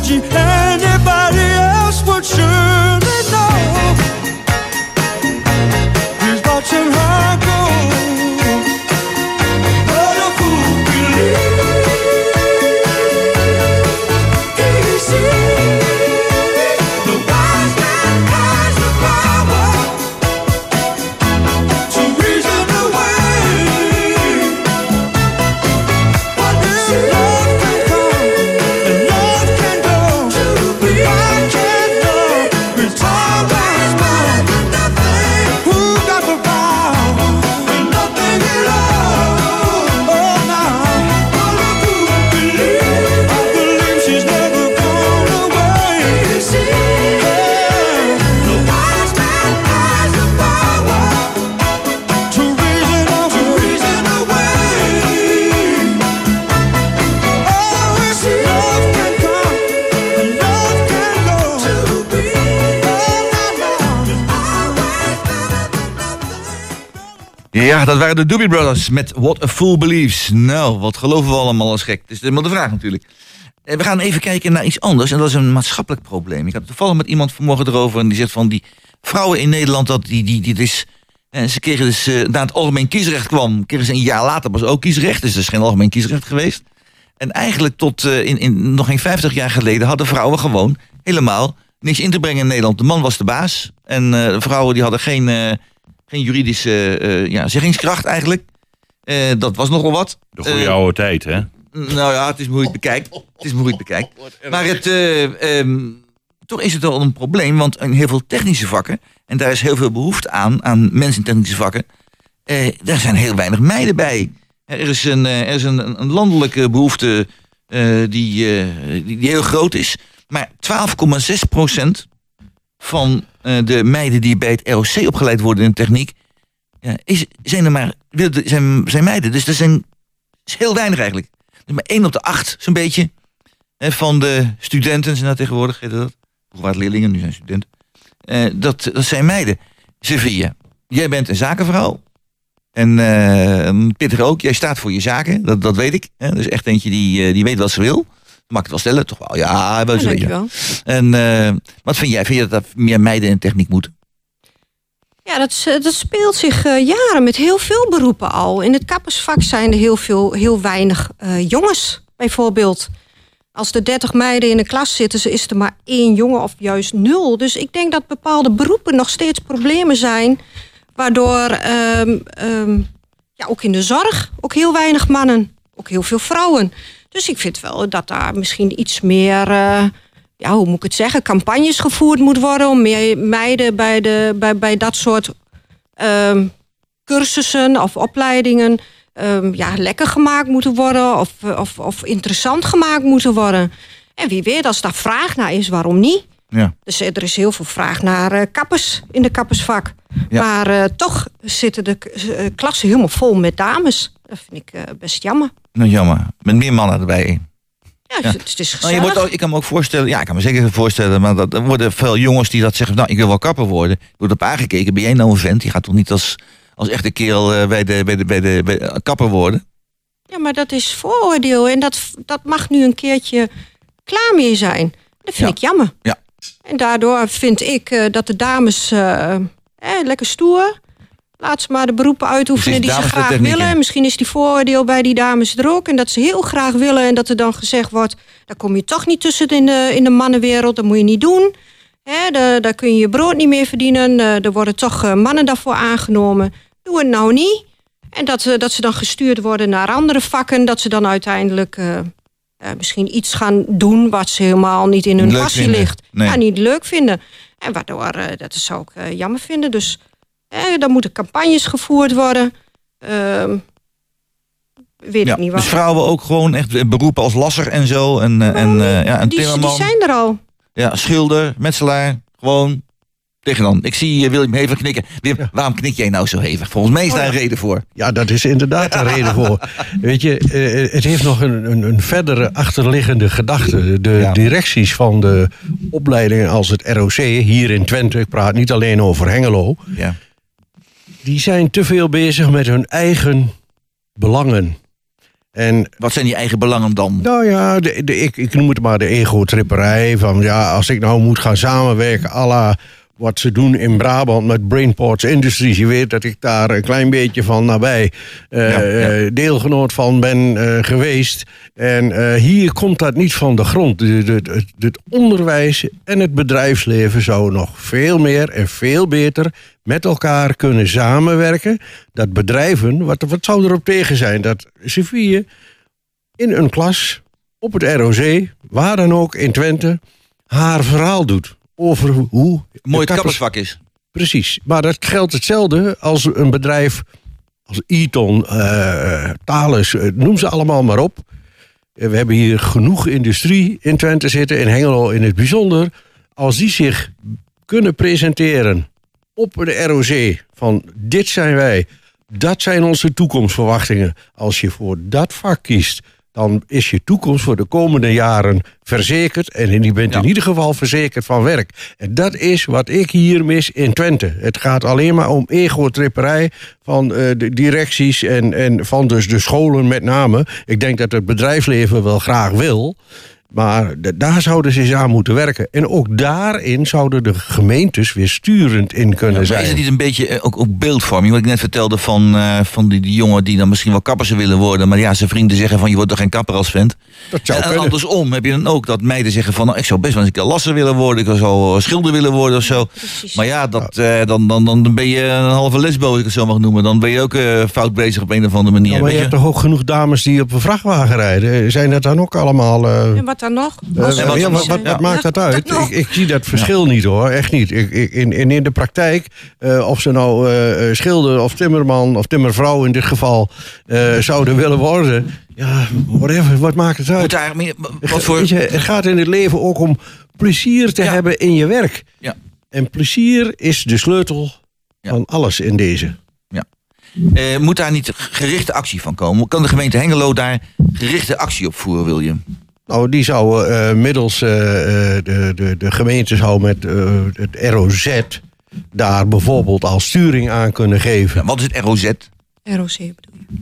vontade é Dat waren de Doobie Brothers met What a Fool Believes. Nou, wat geloven we allemaal als gek? Dat is helemaal de vraag natuurlijk. Eh, We gaan even kijken naar iets anders en dat is een maatschappelijk probleem. Ik had toevallig met iemand vanmorgen erover en die zegt van die vrouwen in Nederland, dat die, die, die dus, eh, ze kregen dus, eh, na het algemeen kiesrecht kwam, kregen ze een jaar later pas ook kiesrecht, dus er is geen algemeen kiesrecht geweest. En eigenlijk tot in, in, nog geen 50 jaar geleden hadden vrouwen gewoon helemaal niks in te brengen in Nederland. De man was de baas en de vrouwen die hadden geen, geen juridische eh, ja, zeggingskracht eigenlijk. Eh, dat was nogal wat. De goede Eh, oude tijd, hè? nou ja, het is moeilijk bekijkt. Het is moeilijk bekijkt. (laughs) Maar het, eh, ehm, toch is het wel een probleem, want in heel veel technische vakken, en daar is heel veel behoefte aan, aan mensen in technische vakken, eh, daar zijn heel weinig meiden bij. Er is een, eh, er is een, een landelijke behoefte eh, die, eh, die, die heel groot is. Maar 12,6 procent van eh, de meiden die bij het ROC opgeleid worden in techniek, ja, is, zijn er maar zijn, zijn meiden. Dus dat zijn, is heel weinig eigenlijk. Dus maar 1 op de 8, zo'n beetje, hè, van de studenten zijn dat tegenwoordig, heet dat? Leerlingen, nu zijn studenten. Eh, dat, dat zijn meiden. Sevilla, jij bent een zakenvrouw. En eh Pittig ook, jij staat voor je zaken, dat, dat weet ik. Hè? Dus echt eentje die, die weet wat ze wil. Mag ik het wel stellen? Toch wel, ja, wel Ja, zo dankjewel. En eh, wat vind jij? Vind je dat er meer meiden in techniek moeten? Ja, dat, eh, dat speelt zich eh, jaren met heel veel beroepen al. In het kappersvak zijn er heel, veel, heel weinig jongens, bijvoorbeeld. Als er 30 meiden in de klas zitten, is er maar één jongen of juist nul. Dus ik denk dat bepaalde beroepen nog steeds problemen zijn. Waardoor ehm, ehm, ja, ook in de zorg ook heel weinig mannen, ook heel veel vrouwen. Dus ik vind wel dat daar misschien iets meer, eh, ja, hoe moet ik het zeggen, campagnes gevoerd moet worden om meer meiden bij, de, bij, bij dat soort ehm, cursussen of opleidingen ehm, ja, lekker gemaakt moeten worden of, of, of interessant gemaakt moeten worden. En wie weet, als daar vraag naar is, waarom niet? Ja. Dus eh, er is heel veel vraag naar eh, kappers in de kappersvak. Ja. Maar eh, toch zitten de klassen helemaal vol met dames. Dat vind ik best jammer. Nou, jammer. Met meer mannen erbij. Ja, Ja. Het, het is Nou, gezellig. je wordt ook, ik kan me ook voorstellen, ja, ik kan me zeker voorstellen, maar dat, er worden veel jongens die dat zeggen, nou, ik wil wel kapper worden. Er wordt op aangekeken, ben jij nou een vent? Die gaat toch niet als, als echte kerel bij, de, bij, de, bij, de, bij de kapper worden? Ja, maar dat is vooroordeel en dat, dat mag nu een keertje klaar mee zijn. Dat vind ik jammer. Ja. En daardoor vind ik uh, dat de dames uh, eh, lekker stoer. Laat ze maar de beroepen uitoefenen die ze graag willen. Misschien is die vooroordeel bij die dames er ook. En dat ze heel graag willen. En dat er dan gezegd wordt... daar kom je toch niet tussen in de, in de mannenwereld. Dat moet je niet doen. Hè, daar kun je je brood niet meer verdienen. Uh, er worden toch mannen daarvoor aangenomen. Doe het nou niet. En dat, dat ze dan gestuurd worden naar andere vakken. Dat ze dan uiteindelijk uh, misschien iets gaan doen wat ze helemaal niet in hun passie ligt. Nee. Ja, niet leuk vinden. En waardoor, dat zou ik jammer vinden. Dus dan moeten campagnes gevoerd worden. Ehm, weet ja, ik niet wat. Dus vrouwen ook gewoon echt beroepen als lasser en zo. En, en, ja, en die, die zijn er al. Ja, schilder, metselaar, gewoon dan. Ik zie uh, William hevig knikken. Willem, waarom knik jij nou zo hevig? Volgens mij is daar een reden voor. Ja, dat is inderdaad een reden voor. (laughs) Weet je, uh, het heeft nog een, een, een, verdere achterliggende gedachte. De ja. directies van de opleidingen als het ROC hier in Twente, ik praat niet alleen over Hengelo, ja. die zijn te veel bezig met hun eigen belangen. En, Wat zijn die eigen belangen dan? Nou ja, de, de, ik, ik noem het maar de ego-tripperij. Van ja, als ik nou moet gaan samenwerken, à la wat ze doen in Brabant met Brainports Industries. Je weet dat ik daar een klein beetje van nabij uh, ja, ja. deelgenoot van ben uh, geweest. En uh, hier komt dat niet van de grond. Het onderwijs en het bedrijfsleven zouden nog veel meer en veel beter met elkaar kunnen samenwerken. Dat bedrijven, wat, wat zou erop tegen zijn? Dat Sofie in een klas op het ROC, waar dan ook in Twente, haar verhaal doet over hoe... Mooi het kappersvak is. Precies. Maar dat geldt hetzelfde als een bedrijf als Eton, uh, Thales, uh, noem ze allemaal maar op. Uh, we hebben hier genoeg industrie in Twente zitten, in Hengelo in het bijzonder. Als die zich kunnen presenteren op de ROC van dit zijn wij, dat zijn onze toekomstverwachtingen. Als je voor dat vak kiest, dan is je toekomst voor de komende jaren verzekerd. En je bent in ieder geval verzekerd van werk. En dat is wat ik hier mis in Twente. Het gaat alleen maar om ego-tripperij van uh, de directies en, en van dus de scholen met name. Ik denk dat het bedrijfsleven wel graag wil. Maar daar zouden ze eens aan moeten werken. En ook daarin zouden de gemeentes weer sturend in kunnen ja, zijn. Is het niet een beetje eh, ook, ook beeldvorming? Wat ik net vertelde van, uh, van die, die, jongen die dan misschien wel kapper willen worden. Maar ja, zijn vrienden zeggen van je wordt toch geen kapper als vent. Dat zou en, en andersom heb je dan ook dat meiden zeggen van nou, ik zou best wel eens een lasser willen worden. Ik zou schilder willen worden of zo. Precies. Maar ja, dat, uh, dan, dan, dan ben je een halve lesbo, ik het zo mag noemen. Dan ben je ook uh, fout bezig op een of andere manier. Ja, maar je, je hebt toch ook genoeg dames die op een vrachtwagen rijden? Zijn dat dan ook allemaal... dan nog? Uh, wat, ja, wat, wat, wat maakt dat uit? Ik, ik, zie dat verschil niet hoor, echt niet. Ik, ik, in, in de praktijk, uh, of ze nou uh, schilder of timmerman of timmervrouw in dit geval zouden willen worden. Ja, whatever, wat maakt het uit? Daar, wat voor... je, het gaat in het leven ook om plezier te ja. hebben in je werk. Ja. En plezier is de sleutel ja. van alles in deze. Ja. Uh, moet daar niet gerichte actie van komen? Kan de gemeente Hengelo daar gerichte actie op voeren, William? Nou, die zou uh, middels uh, de, de, de gemeente zou met uh, het ROZ daar bijvoorbeeld als sturing aan kunnen geven. Ja, wat is het ROZ? ROC bedoel je?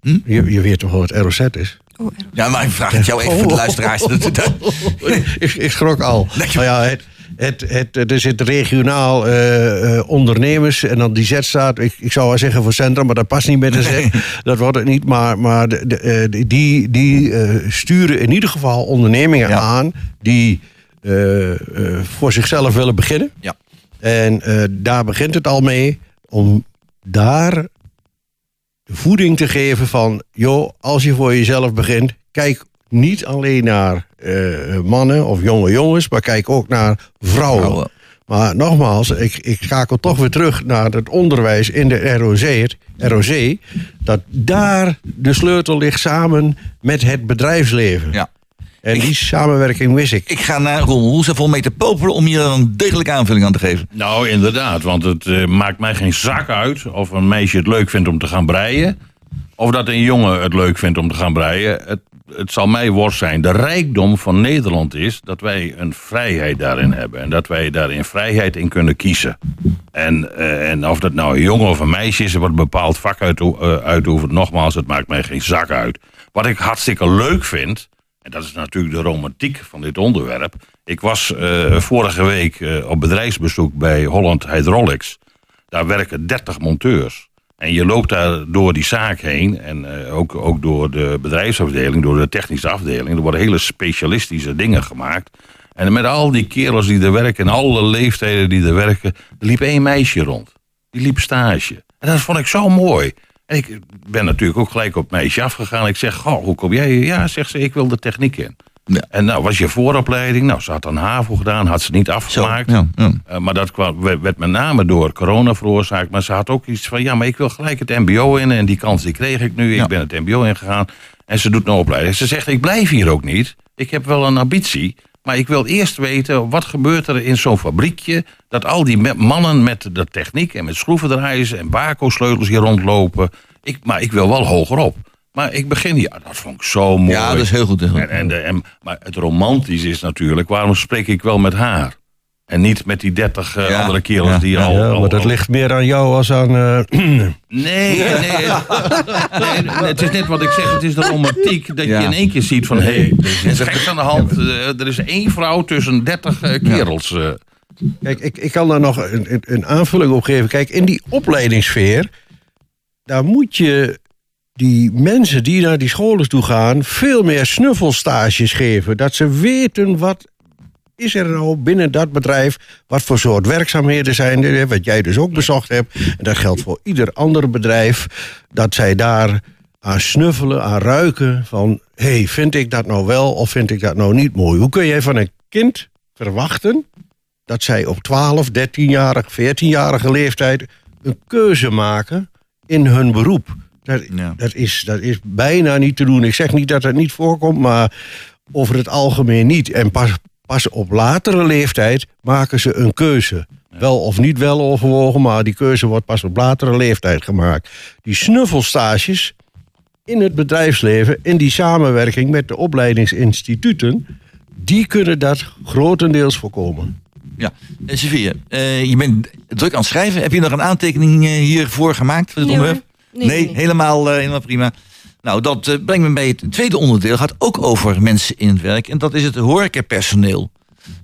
Hm? Je, je weet toch wel wat ROZ is? Oh, ROZ. Ja, maar ik vraag het jou even voor de luisteraars. (laughs) ik, ik schrok al. Nou ja, het, het, het, er zit regionaal uh, uh, ondernemers en dan die Z staat. Ik, ik zou wel zeggen voor centrum, maar dat past niet Z. Nee. (laughs) Dat wordt het niet. Maar, maar de, de, uh, die, die sturen in ieder geval ondernemingen ja. aan die voor zichzelf willen beginnen. Ja. En daar begint het al mee om daar de voeding te geven van, joh, als je voor jezelf begint, kijk niet alleen naar uh, mannen of jonge jongens, maar kijk ook naar vrouwen. vrouwen. Maar nogmaals, ik, ik schakel toch weer terug naar het onderwijs in de ROC, ROC. Dat daar de sleutel ligt samen met het bedrijfsleven. Ja. En die samenwerking mis ik. Ik ga naar Ron Roesevol mee te popelen om hier een degelijke aanvulling aan te geven. Nou, inderdaad. Want het uh, maakt mij geen zak uit of een meisje het leuk vindt om te gaan breien. Of dat een jongen het leuk vindt om te gaan breien. Het het zal mij worst zijn. De rijkdom van Nederland is dat wij een vrijheid daarin hebben. En dat wij daarin vrijheid in kunnen kiezen. En, eh, en of dat nou een jongen of een meisje is, wat een bepaald vak uit, uh, uitoefent. Nogmaals, het maakt mij geen zak uit. Wat ik hartstikke leuk vind, en dat is natuurlijk de romantiek van dit onderwerp. Ik was uh, vorige week op bedrijfsbezoek bij Holland Hydraulics. Daar werken 30 monteurs. En je loopt daar door die zaak heen. En uh, ook, ook door de bedrijfsafdeling, door de technische afdeling. Er worden hele specialistische dingen gemaakt. En met al die kerels die er werken, en alle leeftijden die er werken. Er liep één meisje rond. Die liep stage. En dat vond ik zo mooi. En ik ben natuurlijk ook gelijk op meisje afgegaan. Ik zeg, goh, hoe kom jij? Ja, zegt ze, ik wil de techniek in. Ja. En nou, was je vooropleiding? Nou, ze had een HAVO gedaan, had ze niet afgemaakt. Zo, ja, ja. Uh, maar dat kwam, werd met name door corona veroorzaakt. Maar ze had ook iets van, ja, maar ik wil gelijk het mbo in. En die kans die kreeg ik nu. Ik ben het mbo ingegaan. En ze doet een opleiding. Ze zegt, ik blijf hier ook niet. Ik heb wel een ambitie. Maar ik wil eerst weten, wat gebeurt er in zo'n fabriekje... dat al die mannen met de techniek en met schroevendraaiers... en barco-sleutels hier rondlopen. Ik, maar ik wil wel hogerop. Maar ik begin, ja, dat vond ik zo mooi. Ja, dat is heel goed. En, en, de, en, maar het romantisch is natuurlijk, waarom spreek ik wel met haar? En niet met die dertig uh, ja, andere kerels ja, die ja, al... Ja, maar al, dat ligt meer aan jou als aan... Uh... (clears throat) Nee, nee, nee, (laughs) nee, Het is net wat ik zeg, het is de romantiek. Dat je in één keer ziet van, hé, hey, er is geks aan de hand. Uh, er is één vrouw tussen dertig kerels. Kijk, ik, ik kan daar nog een, een aanvulling op geven. Kijk, in die opleidingssfeer... daar moet je die mensen die naar die scholen toe gaan... veel meer snuffelstages geven. Dat ze weten wat is er nou binnen dat bedrijf... wat voor soort werkzaamheden zijn er, wat jij dus ook bezocht hebt. En dat geldt voor ieder ander bedrijf. Dat zij daar aan snuffelen, aan ruiken van... hé, hey, vind ik dat nou wel of vind ik dat nou niet mooi? Hoe kun jij van een kind verwachten... dat zij op 12, 13-jarige, 14-jarige leeftijd... een keuze maken in hun beroep... Dat, ja. dat, is, dat is bijna niet te doen. Ik zeg niet dat het niet voorkomt, maar over het algemeen niet. En pas, pas op latere leeftijd maken ze een keuze. Ja. Wel of niet wel overwogen, maar die keuze wordt pas op latere leeftijd gemaakt. Die snuffelstages in het bedrijfsleven, in die samenwerking met de opleidingsinstituten, die kunnen dat grotendeels voorkomen. Ja, uh, je bent druk aan het schrijven. Heb je nog een aantekening hiervoor gemaakt voor het nee, onderwerp? Nee, nee, helemaal, uh, helemaal prima. Nou, dat uh, brengt me bij het tweede onderdeel. gaat ook over mensen in het werk. En dat is het horecapersoneel.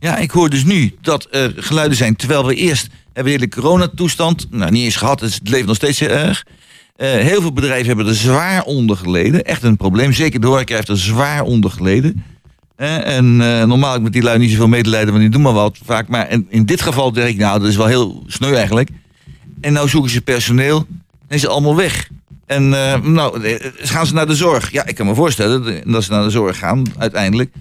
Ja, ik hoor dus nu dat er geluiden zijn... terwijl we eerst hebben de hele coronatoestand... nou, niet eens gehad, het leeft nog steeds heel erg... Uh, heel veel bedrijven hebben er zwaar onder geleden. Echt een probleem. Zeker de horeca heeft er zwaar onder geleden. Uh, en uh, normaal met die lui niet zoveel medelijden, want die doen maar wat vaak. Maar in, in dit geval denk ik, nou, dat is wel heel sneu eigenlijk. En nou zoeken ze personeel is allemaal weg. En uh, nou, gaan ze naar de zorg? Ja, ik kan me voorstellen dat ze naar de zorg gaan, uiteindelijk.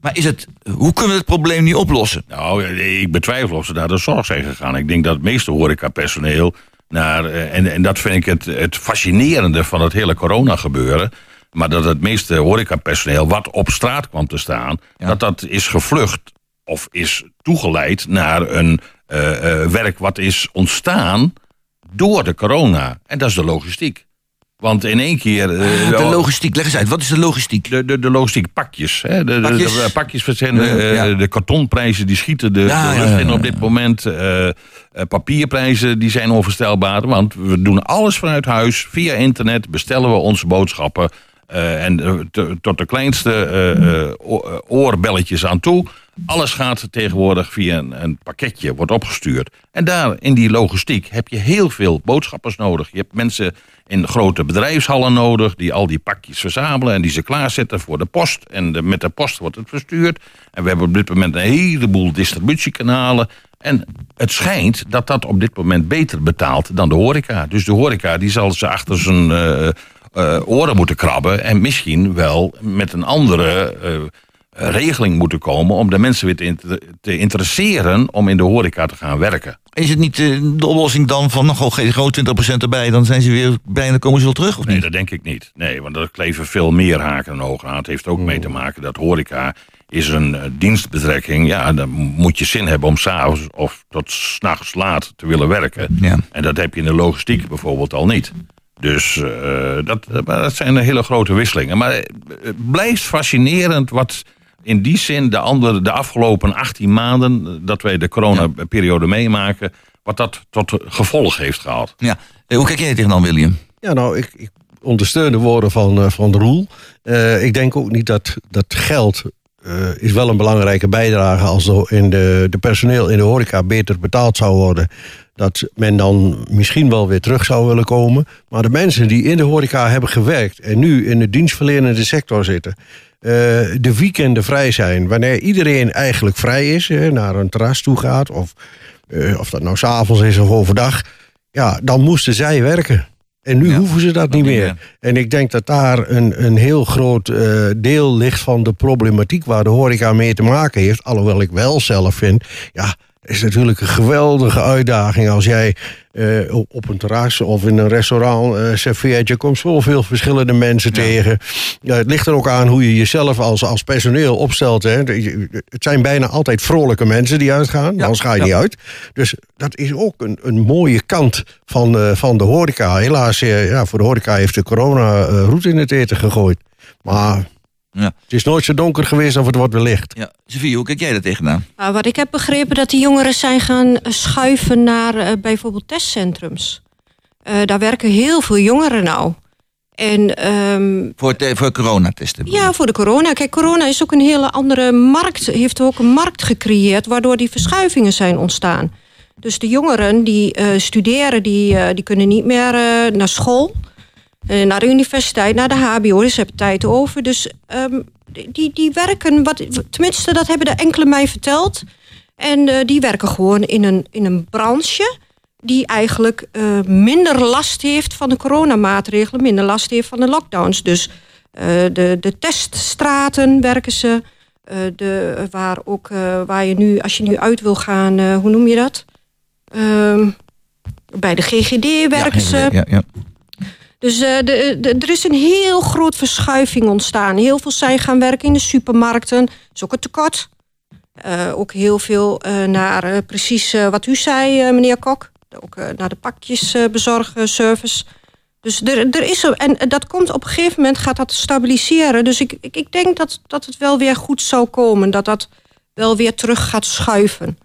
Maar is het, hoe kunnen we het probleem niet oplossen? Nou, ik betwijfel of ze naar de zorg zijn gegaan. Ik denk dat het meeste horecapersoneel naar... En, en dat vind ik het, het fascinerende van het hele corona gebeuren... maar dat het meeste horecapersoneel wat op straat kwam te staan... Ja. dat dat is gevlucht of is toegeleid naar een uh, uh, werk wat is ontstaan door de corona. En dat is de logistiek. Want in één keer... Uh, de logistiek, leg eens uit. Wat is de logistiek? De, de, de logistiek, pakjes. Hè? De, pakjes. De, de, pakjes verzenden. Ja. De kartonprijzen die schieten de, ja, de lucht in op dit moment. Uh, papierprijzen die zijn onvoorstelbaar. Want we doen alles vanuit huis. Via internet bestellen we onze boodschappen. en te, tot de kleinste oorbelletjes aan toe. Alles gaat tegenwoordig via een, een, pakketje, wordt opgestuurd. En daar in die logistiek heb je heel veel boodschappers nodig. Je hebt mensen in grote bedrijfshallen nodig die al die pakjes verzamelen en die ze klaarzetten voor de post. En de, met de post wordt het verstuurd. En we hebben op dit moment een heleboel distributiekanalen. En het schijnt dat dat op dit moment beter betaalt dan de horeca. Dus de horeca die zal ze achter zijn uh, uh, oren moeten krabben en misschien wel met een andere... Uh, regeling moeten komen om de mensen weer te, te, interesseren om in de horeca te gaan werken. Is het niet de oplossing dan van nog gewoon 20% erbij, dan zijn ze weer bij en dan komen ze wel terug? Of nee, niet? dat denk ik niet. Nee, want er kleven veel meer haken en ogen aan. Het heeft ook mee te maken dat horeca is een uh, dienstbetrekking. Ja, dan moet je zin hebben om s'avonds of tot s'nachts laat te willen werken. Ja. En dat heb je in de logistiek bijvoorbeeld al niet. Dus dat, dat zijn hele grote wisselingen. Maar het blijft fascinerend wat in die zin de, andere, de afgelopen 18 maanden dat wij de coronaperiode meemaken, wat dat tot gevolg heeft gehad. Ja. Hoe kijk jij tegen dan, William? Ja, nou, ik, ik ondersteun de woorden van, uh, van Roel. Uh, ik denk ook niet dat, dat geld uh, is wel een belangrijke bijdrage als de, in de, de personeel in de horeca beter betaald zou worden. Dat men dan misschien wel weer terug zou willen komen. Maar de mensen die in de horeca hebben gewerkt en nu in de dienstverlenende sector zitten, de weekenden vrij zijn, wanneer iedereen eigenlijk vrij is, naar een terras toe gaat, of, uh, of dat nou s'avonds is of overdag, ja, dan moesten zij werken. En nu hoeven ze dat niet meer. En ik denk dat daar een, een heel groot uh, deel ligt van de problematiek waar de horeca mee te maken heeft. Alhoewel ik wel zelf vind, ja, is natuurlijk een geweldige uitdaging als jij uh, op een terras of in een restaurant uh, serveert. Je komt zoveel verschillende mensen tegen. Ja, het ligt er ook aan hoe je jezelf als, als personeel opstelt. Hè. Het zijn bijna altijd vrolijke mensen die uitgaan, ja. anders ga je niet uit. Dus dat is ook een, een mooie kant van, uh, van de horeca. Helaas, ja, voor de horeca heeft de corona roet in het eten gegooid. Maar ja. Het is nooit zo donker geweest of het wordt wellicht. Ja. Sofie, hoe kijk jij daar tegenaan? Nou, wat ik heb begrepen dat die jongeren zijn gaan schuiven naar uh, bijvoorbeeld testcentrums. Uh, daar werken heel veel jongeren nou. En, um, voor, te, voor coronatesten? Ja, voor de corona. Kijk, corona is ook een hele andere markt. Heeft ook een markt gecreëerd waardoor die verschuivingen zijn ontstaan. Dus de jongeren die uh, studeren, die, die kunnen niet meer naar school. Uh, naar de universiteit, naar de HBO. Dus ze hebben tijd over. Dus um, die, die werken, wat, tenminste, dat hebben de enkele mij verteld. En uh, die werken gewoon in een, in een branche die eigenlijk uh, minder last heeft van de coronamaatregelen, minder last heeft van de lockdowns. Dus de, de teststraten werken ze. de, waar, ook, waar je nu, als je nu uit wil gaan, hoe noem je dat? Ehm, bij de GGD werken ja, ze. Ja, ja. Dus uh, de, de, er is een heel groot verschuiving ontstaan. Heel veel zijn gaan werken in de supermarkten. Dat is ook een tekort. Uh, ook heel veel naar precies wat u zei, meneer Kok. Ook naar de pakjesbezorgservice. dus er, er is er, en dat komt op een gegeven moment gaat dat stabiliseren. Dus ik, ik, ik denk dat, dat het wel weer goed zou komen. Dat dat wel weer terug gaat schuiven.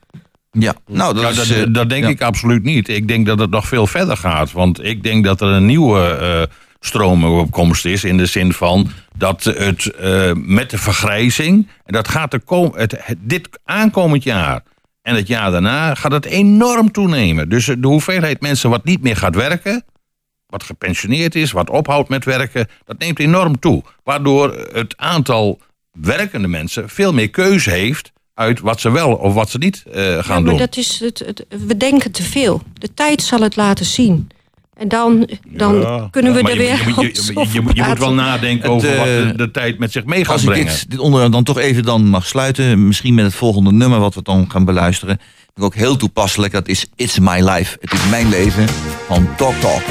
Ja, nou, dat, nou, is, dat, dat denk ja. ik absoluut niet. Ik denk dat het nog veel verder gaat. Want ik denk dat er een nieuwe uh, is. In de zin van dat het uh, met de vergrijzing. En dat gaat komen. Het, het, dit aankomend jaar. En het jaar daarna gaat het enorm toenemen. Dus de hoeveelheid mensen wat niet meer gaat werken. Wat gepensioneerd is, wat ophoudt met werken. Dat neemt enorm toe. Waardoor het aantal werkende mensen veel meer keuze heeft uit wat ze wel of wat ze niet uh, gaan ja, maar doen. Dat is het, het, we denken te veel. De tijd zal het laten zien. En dan, dan ja, kunnen we ja, er weer je, je, je, je, (laughs) je moet wel nadenken over uh, wat de, de, tijd met zich mee gaat brengen. Als ik dit, dit onderwerp dan toch even dan mag sluiten... misschien met het volgende nummer wat we dan gaan beluisteren... ik ook heel toepasselijk. Dat is It's My Life. Het is mijn leven van Talk Talk.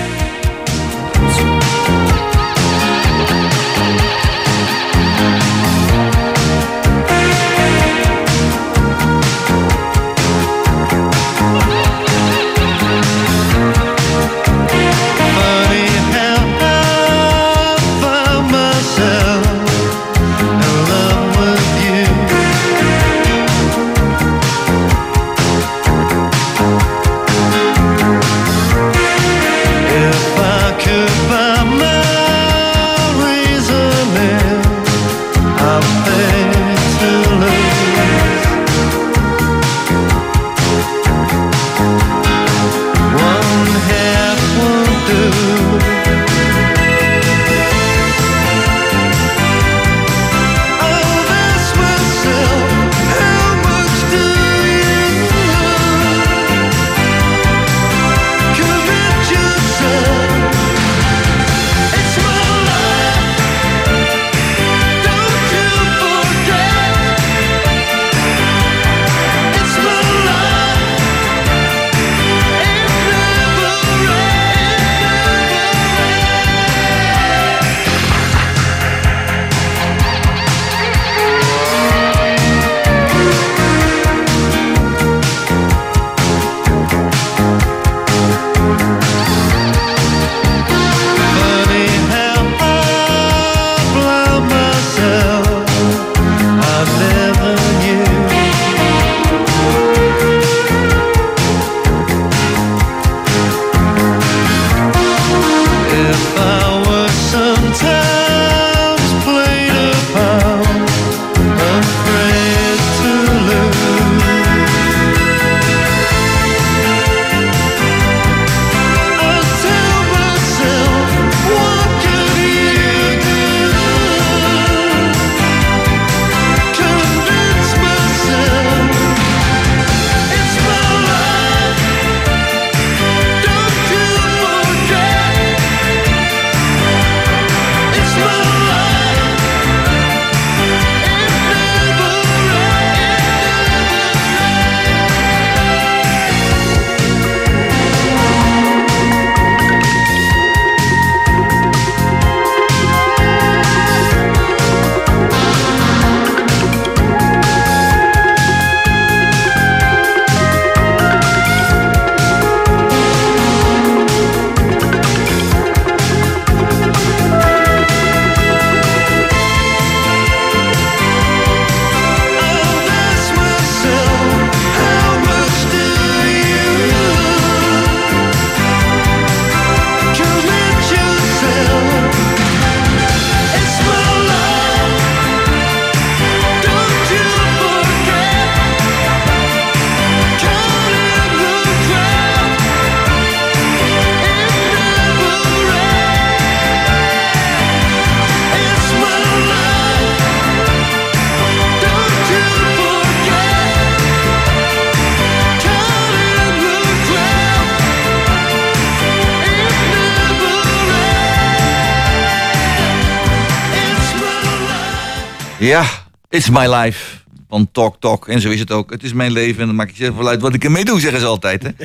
Ja, it's my life. Van Talk Talk. En zo is het ook. Het is mijn leven en dan maak ik zelf wel uit wat ik ermee doe, zeggen ze altijd. Hè? (laughs)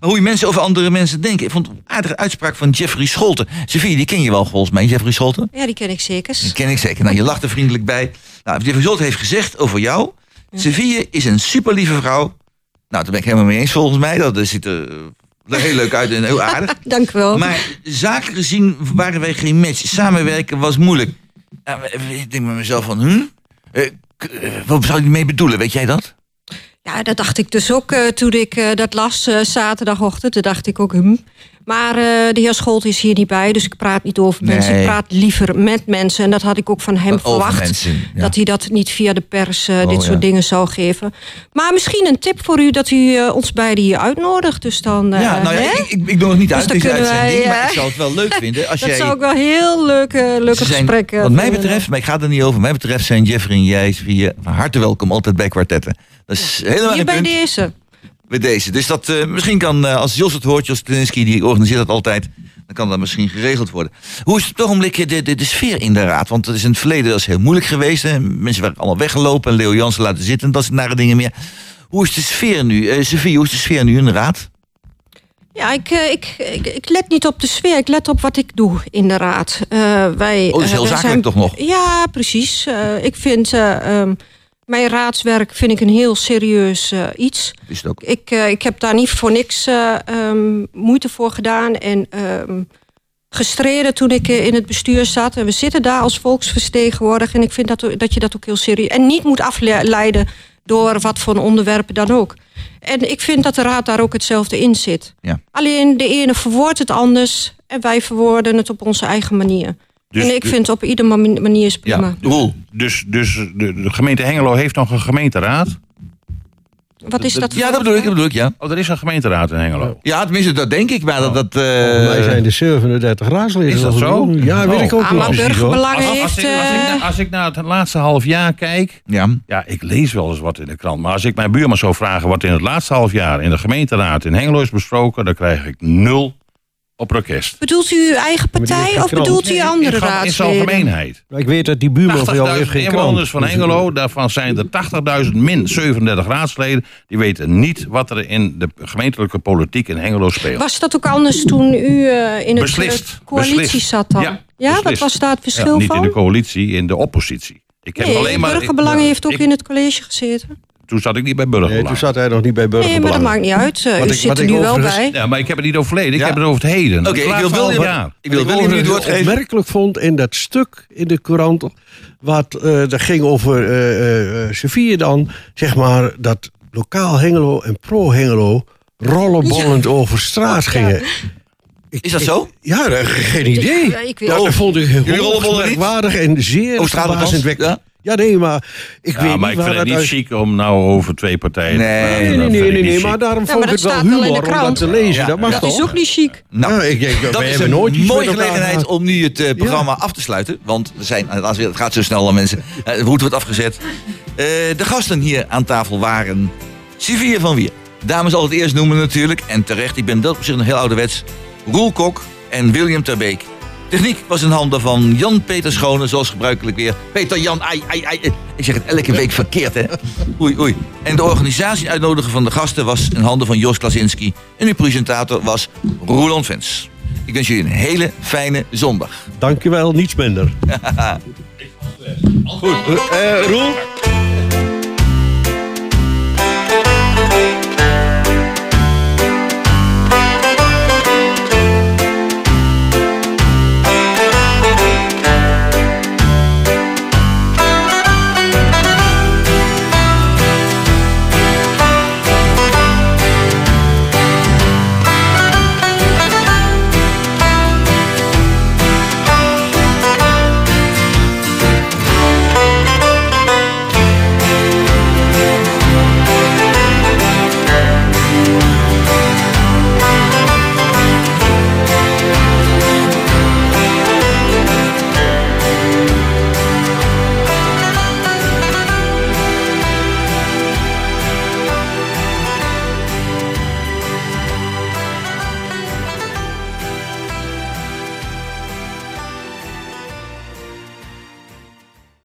Maar hoe je mensen over andere mensen denken. Ik vond een aardige uitspraak van Jeffrey Scholten. Sophie, die ken je wel volgens mij, Jeffrey Scholten? Ja, die ken ik zeker. Die ken ik zeker. Nou, je lacht er vriendelijk bij. Nou, Jeffrey Scholten heeft gezegd over jou... Seville is een super lieve vrouw. Nou, daar ben ik helemaal mee eens volgens mij. Dat ziet er heel leuk uit en heel aardig. (laughs) Dank u wel. Maar zakelijk gezien waren wij geen match. Samenwerken was moeilijk. Nou, ik denk bij mezelf van, hm? Wat zou je mee bedoelen, weet jij dat? Ja, dat dacht ik dus ook toen ik dat las zaterdagochtend. Toen dacht ik ook, hm. Maar uh, de heer Scholt is hier niet bij, dus ik praat niet over nee. mensen. Ik praat liever met mensen. En dat had ik ook van hem verwacht. Mensen, ja. Dat hij dat niet via de pers uh, oh, dit soort ja. dingen zou geven. Maar misschien een tip voor u dat u uh, ons beiden hier uitnodigt. Dus dan, ja, nou ja, ik, ik, ik doe nog niet dus uit deze uitzending, wij, maar ik zou het wel leuk (laughs) vinden. Als dat jij, zou ik wel heel leuke, leuke zijn, gesprekken Wat mij betreft, maar ik ga er niet over. Wat mij betreft zijn Jeffrey en jij van harte welkom altijd bij kwartetten. Dat is helemaal Hier bij punt. deze bij deze. Dus dat uh, misschien kan, uh, als Jos het hoort, Jos Telinski, die organiseert dat altijd, dan kan dat misschien geregeld worden. Hoe is het op het ogenblik de, de, de sfeer in de raad? Want het is in het verleden dat is heel moeilijk geweest. Hè? Mensen waren allemaal weggelopen en Leo Jansen laten zitten en dat soort nare dingen meer. Hoe is de sfeer nu? Uh, Sophie, hoe is de sfeer nu in de raad? Ja, ik, ik, ik, ik, let niet op de sfeer, ik let op wat ik doe in de raad. wij, oh, dat is heel zakelijk zijn, toch nog? Ja, precies. ik vind... Um, mijn raadswerk vind ik een heel serieus uh, iets. Is het ook? Ik, uh, ik heb daar niet voor niks uh, um, moeite voor gedaan en um, gestreden toen ik in het bestuur zat. En we zitten daar als volksvertegenwoordiger. En ik vind dat, dat je dat ook heel serieus... En niet moet afleiden door wat voor onderwerpen dan ook. En ik vind dat de raad daar ook hetzelfde in zit. Ja. Alleen de ene verwoordt het anders... en wij verwoorden het op onze eigen manier. Dus en ik vind op ieder manier is prima. Ja. Dus, dus de, de, gemeente Hengelo heeft nog een gemeenteraad? Wat is dat? Ja, dat bedoel ik, dat bedoel ik, ja. Oh, er is een gemeenteraad in Hengelo. Ja, tenminste, dat denk ik. Maar dat, dat, uh... Wij zijn de 37 raadsleden. Is dat zo? Ja, weet oh. ik ook ah, niet. burgerbelangen als, als, heeft... als, ik, als, ik, als ik naar het laatste half jaar kijk... Ja. ja, ik lees wel eens wat in de krant. Maar als ik mijn buurman zou vragen wat in het laatste half jaar... in de gemeenteraad in Hengelo is besproken... dan krijg ik nul op orkest. Bedoelt u uw eigen partij of bedoelt u andere raadsleden? In zijn algemeenheid. Ik weet dat die buurman van jou heeft geen krant. inwoners van Hengelo, daarvan zijn er 80.000 min 37 raadsleden. Die weten niet wat er in de gemeentelijke politiek in Hengelo speelt. Was dat ook anders toen u uh, in het beslist, coalitie beslist. zat dan? Ja, ja wat was daar het verschil ja, niet van? in de coalitie, in de oppositie. Ik heb nee, alleen maar, Burgerbelangen ik, heeft ook ik, in het college gezeten. Toen zat ik niet bij Burgerbelangen. Nee, toen zat hij nog niet bij Nee, Burgerbelangen. maar dat maakt niet uit. Uh, u ik, zit er nu wel bij. Ja, maar ik heb het niet over verleden, ik Ja. heb het over het heden. Oké, ik wil wel- jaar. Ik wil Wat wel ik even overigens geven. opmerkelijk vond in dat stuk in de courant... wat uh, dat ging over uh, uh, Sevilla dan... zeg maar dat lokaal Hengelo en pro-Hengelo... rollenbollend over straat gingen. Ik- Is dat ik- zo? Ja, geen idee. Ja, ik weet- dat, dat vond ik niet? waardig en zeer Oh, straatbepas? verbazingwekkend. Ja? Ja, nee, maar ik Ja, weet maar niet ik vind het niet uit... chic om nou over twee partijen te Nee, praten. Nee, nee, nee, nee, nee, maar daarom Ja, vond maar ik wel wel in humor de om dat te lezen. Ja, dat mag. Dat is ook niet chic. Nou, ik, ik, dat is hebben een mooie gelegenheid om nu het eh, programma af te sluiten. Want we zijn, het gaat zo snel aan mensen. Route wordt afgezet. Eh, de gasten hier aan tafel waren Sivia van Wier. Dames al het eerst noemen natuurlijk. En terecht, ik ben dat op zich nog heel ouderwets. Roel Kok en William Terbeek. Techniek was in handen van Jan-Peter Schone, zoals gebruikelijk weer. Peter Jan, ai, ai, ai. Ik zeg het elke week verkeerd, hè? Oei, oei. En de organisatie uitnodigen van de gasten was in handen van Jos Klasinski. En uw presentator was Roland Vens. Ik wens jullie een hele fijne zondag. Dankjewel, niets minder. (laughs) Goed, eh, Roel?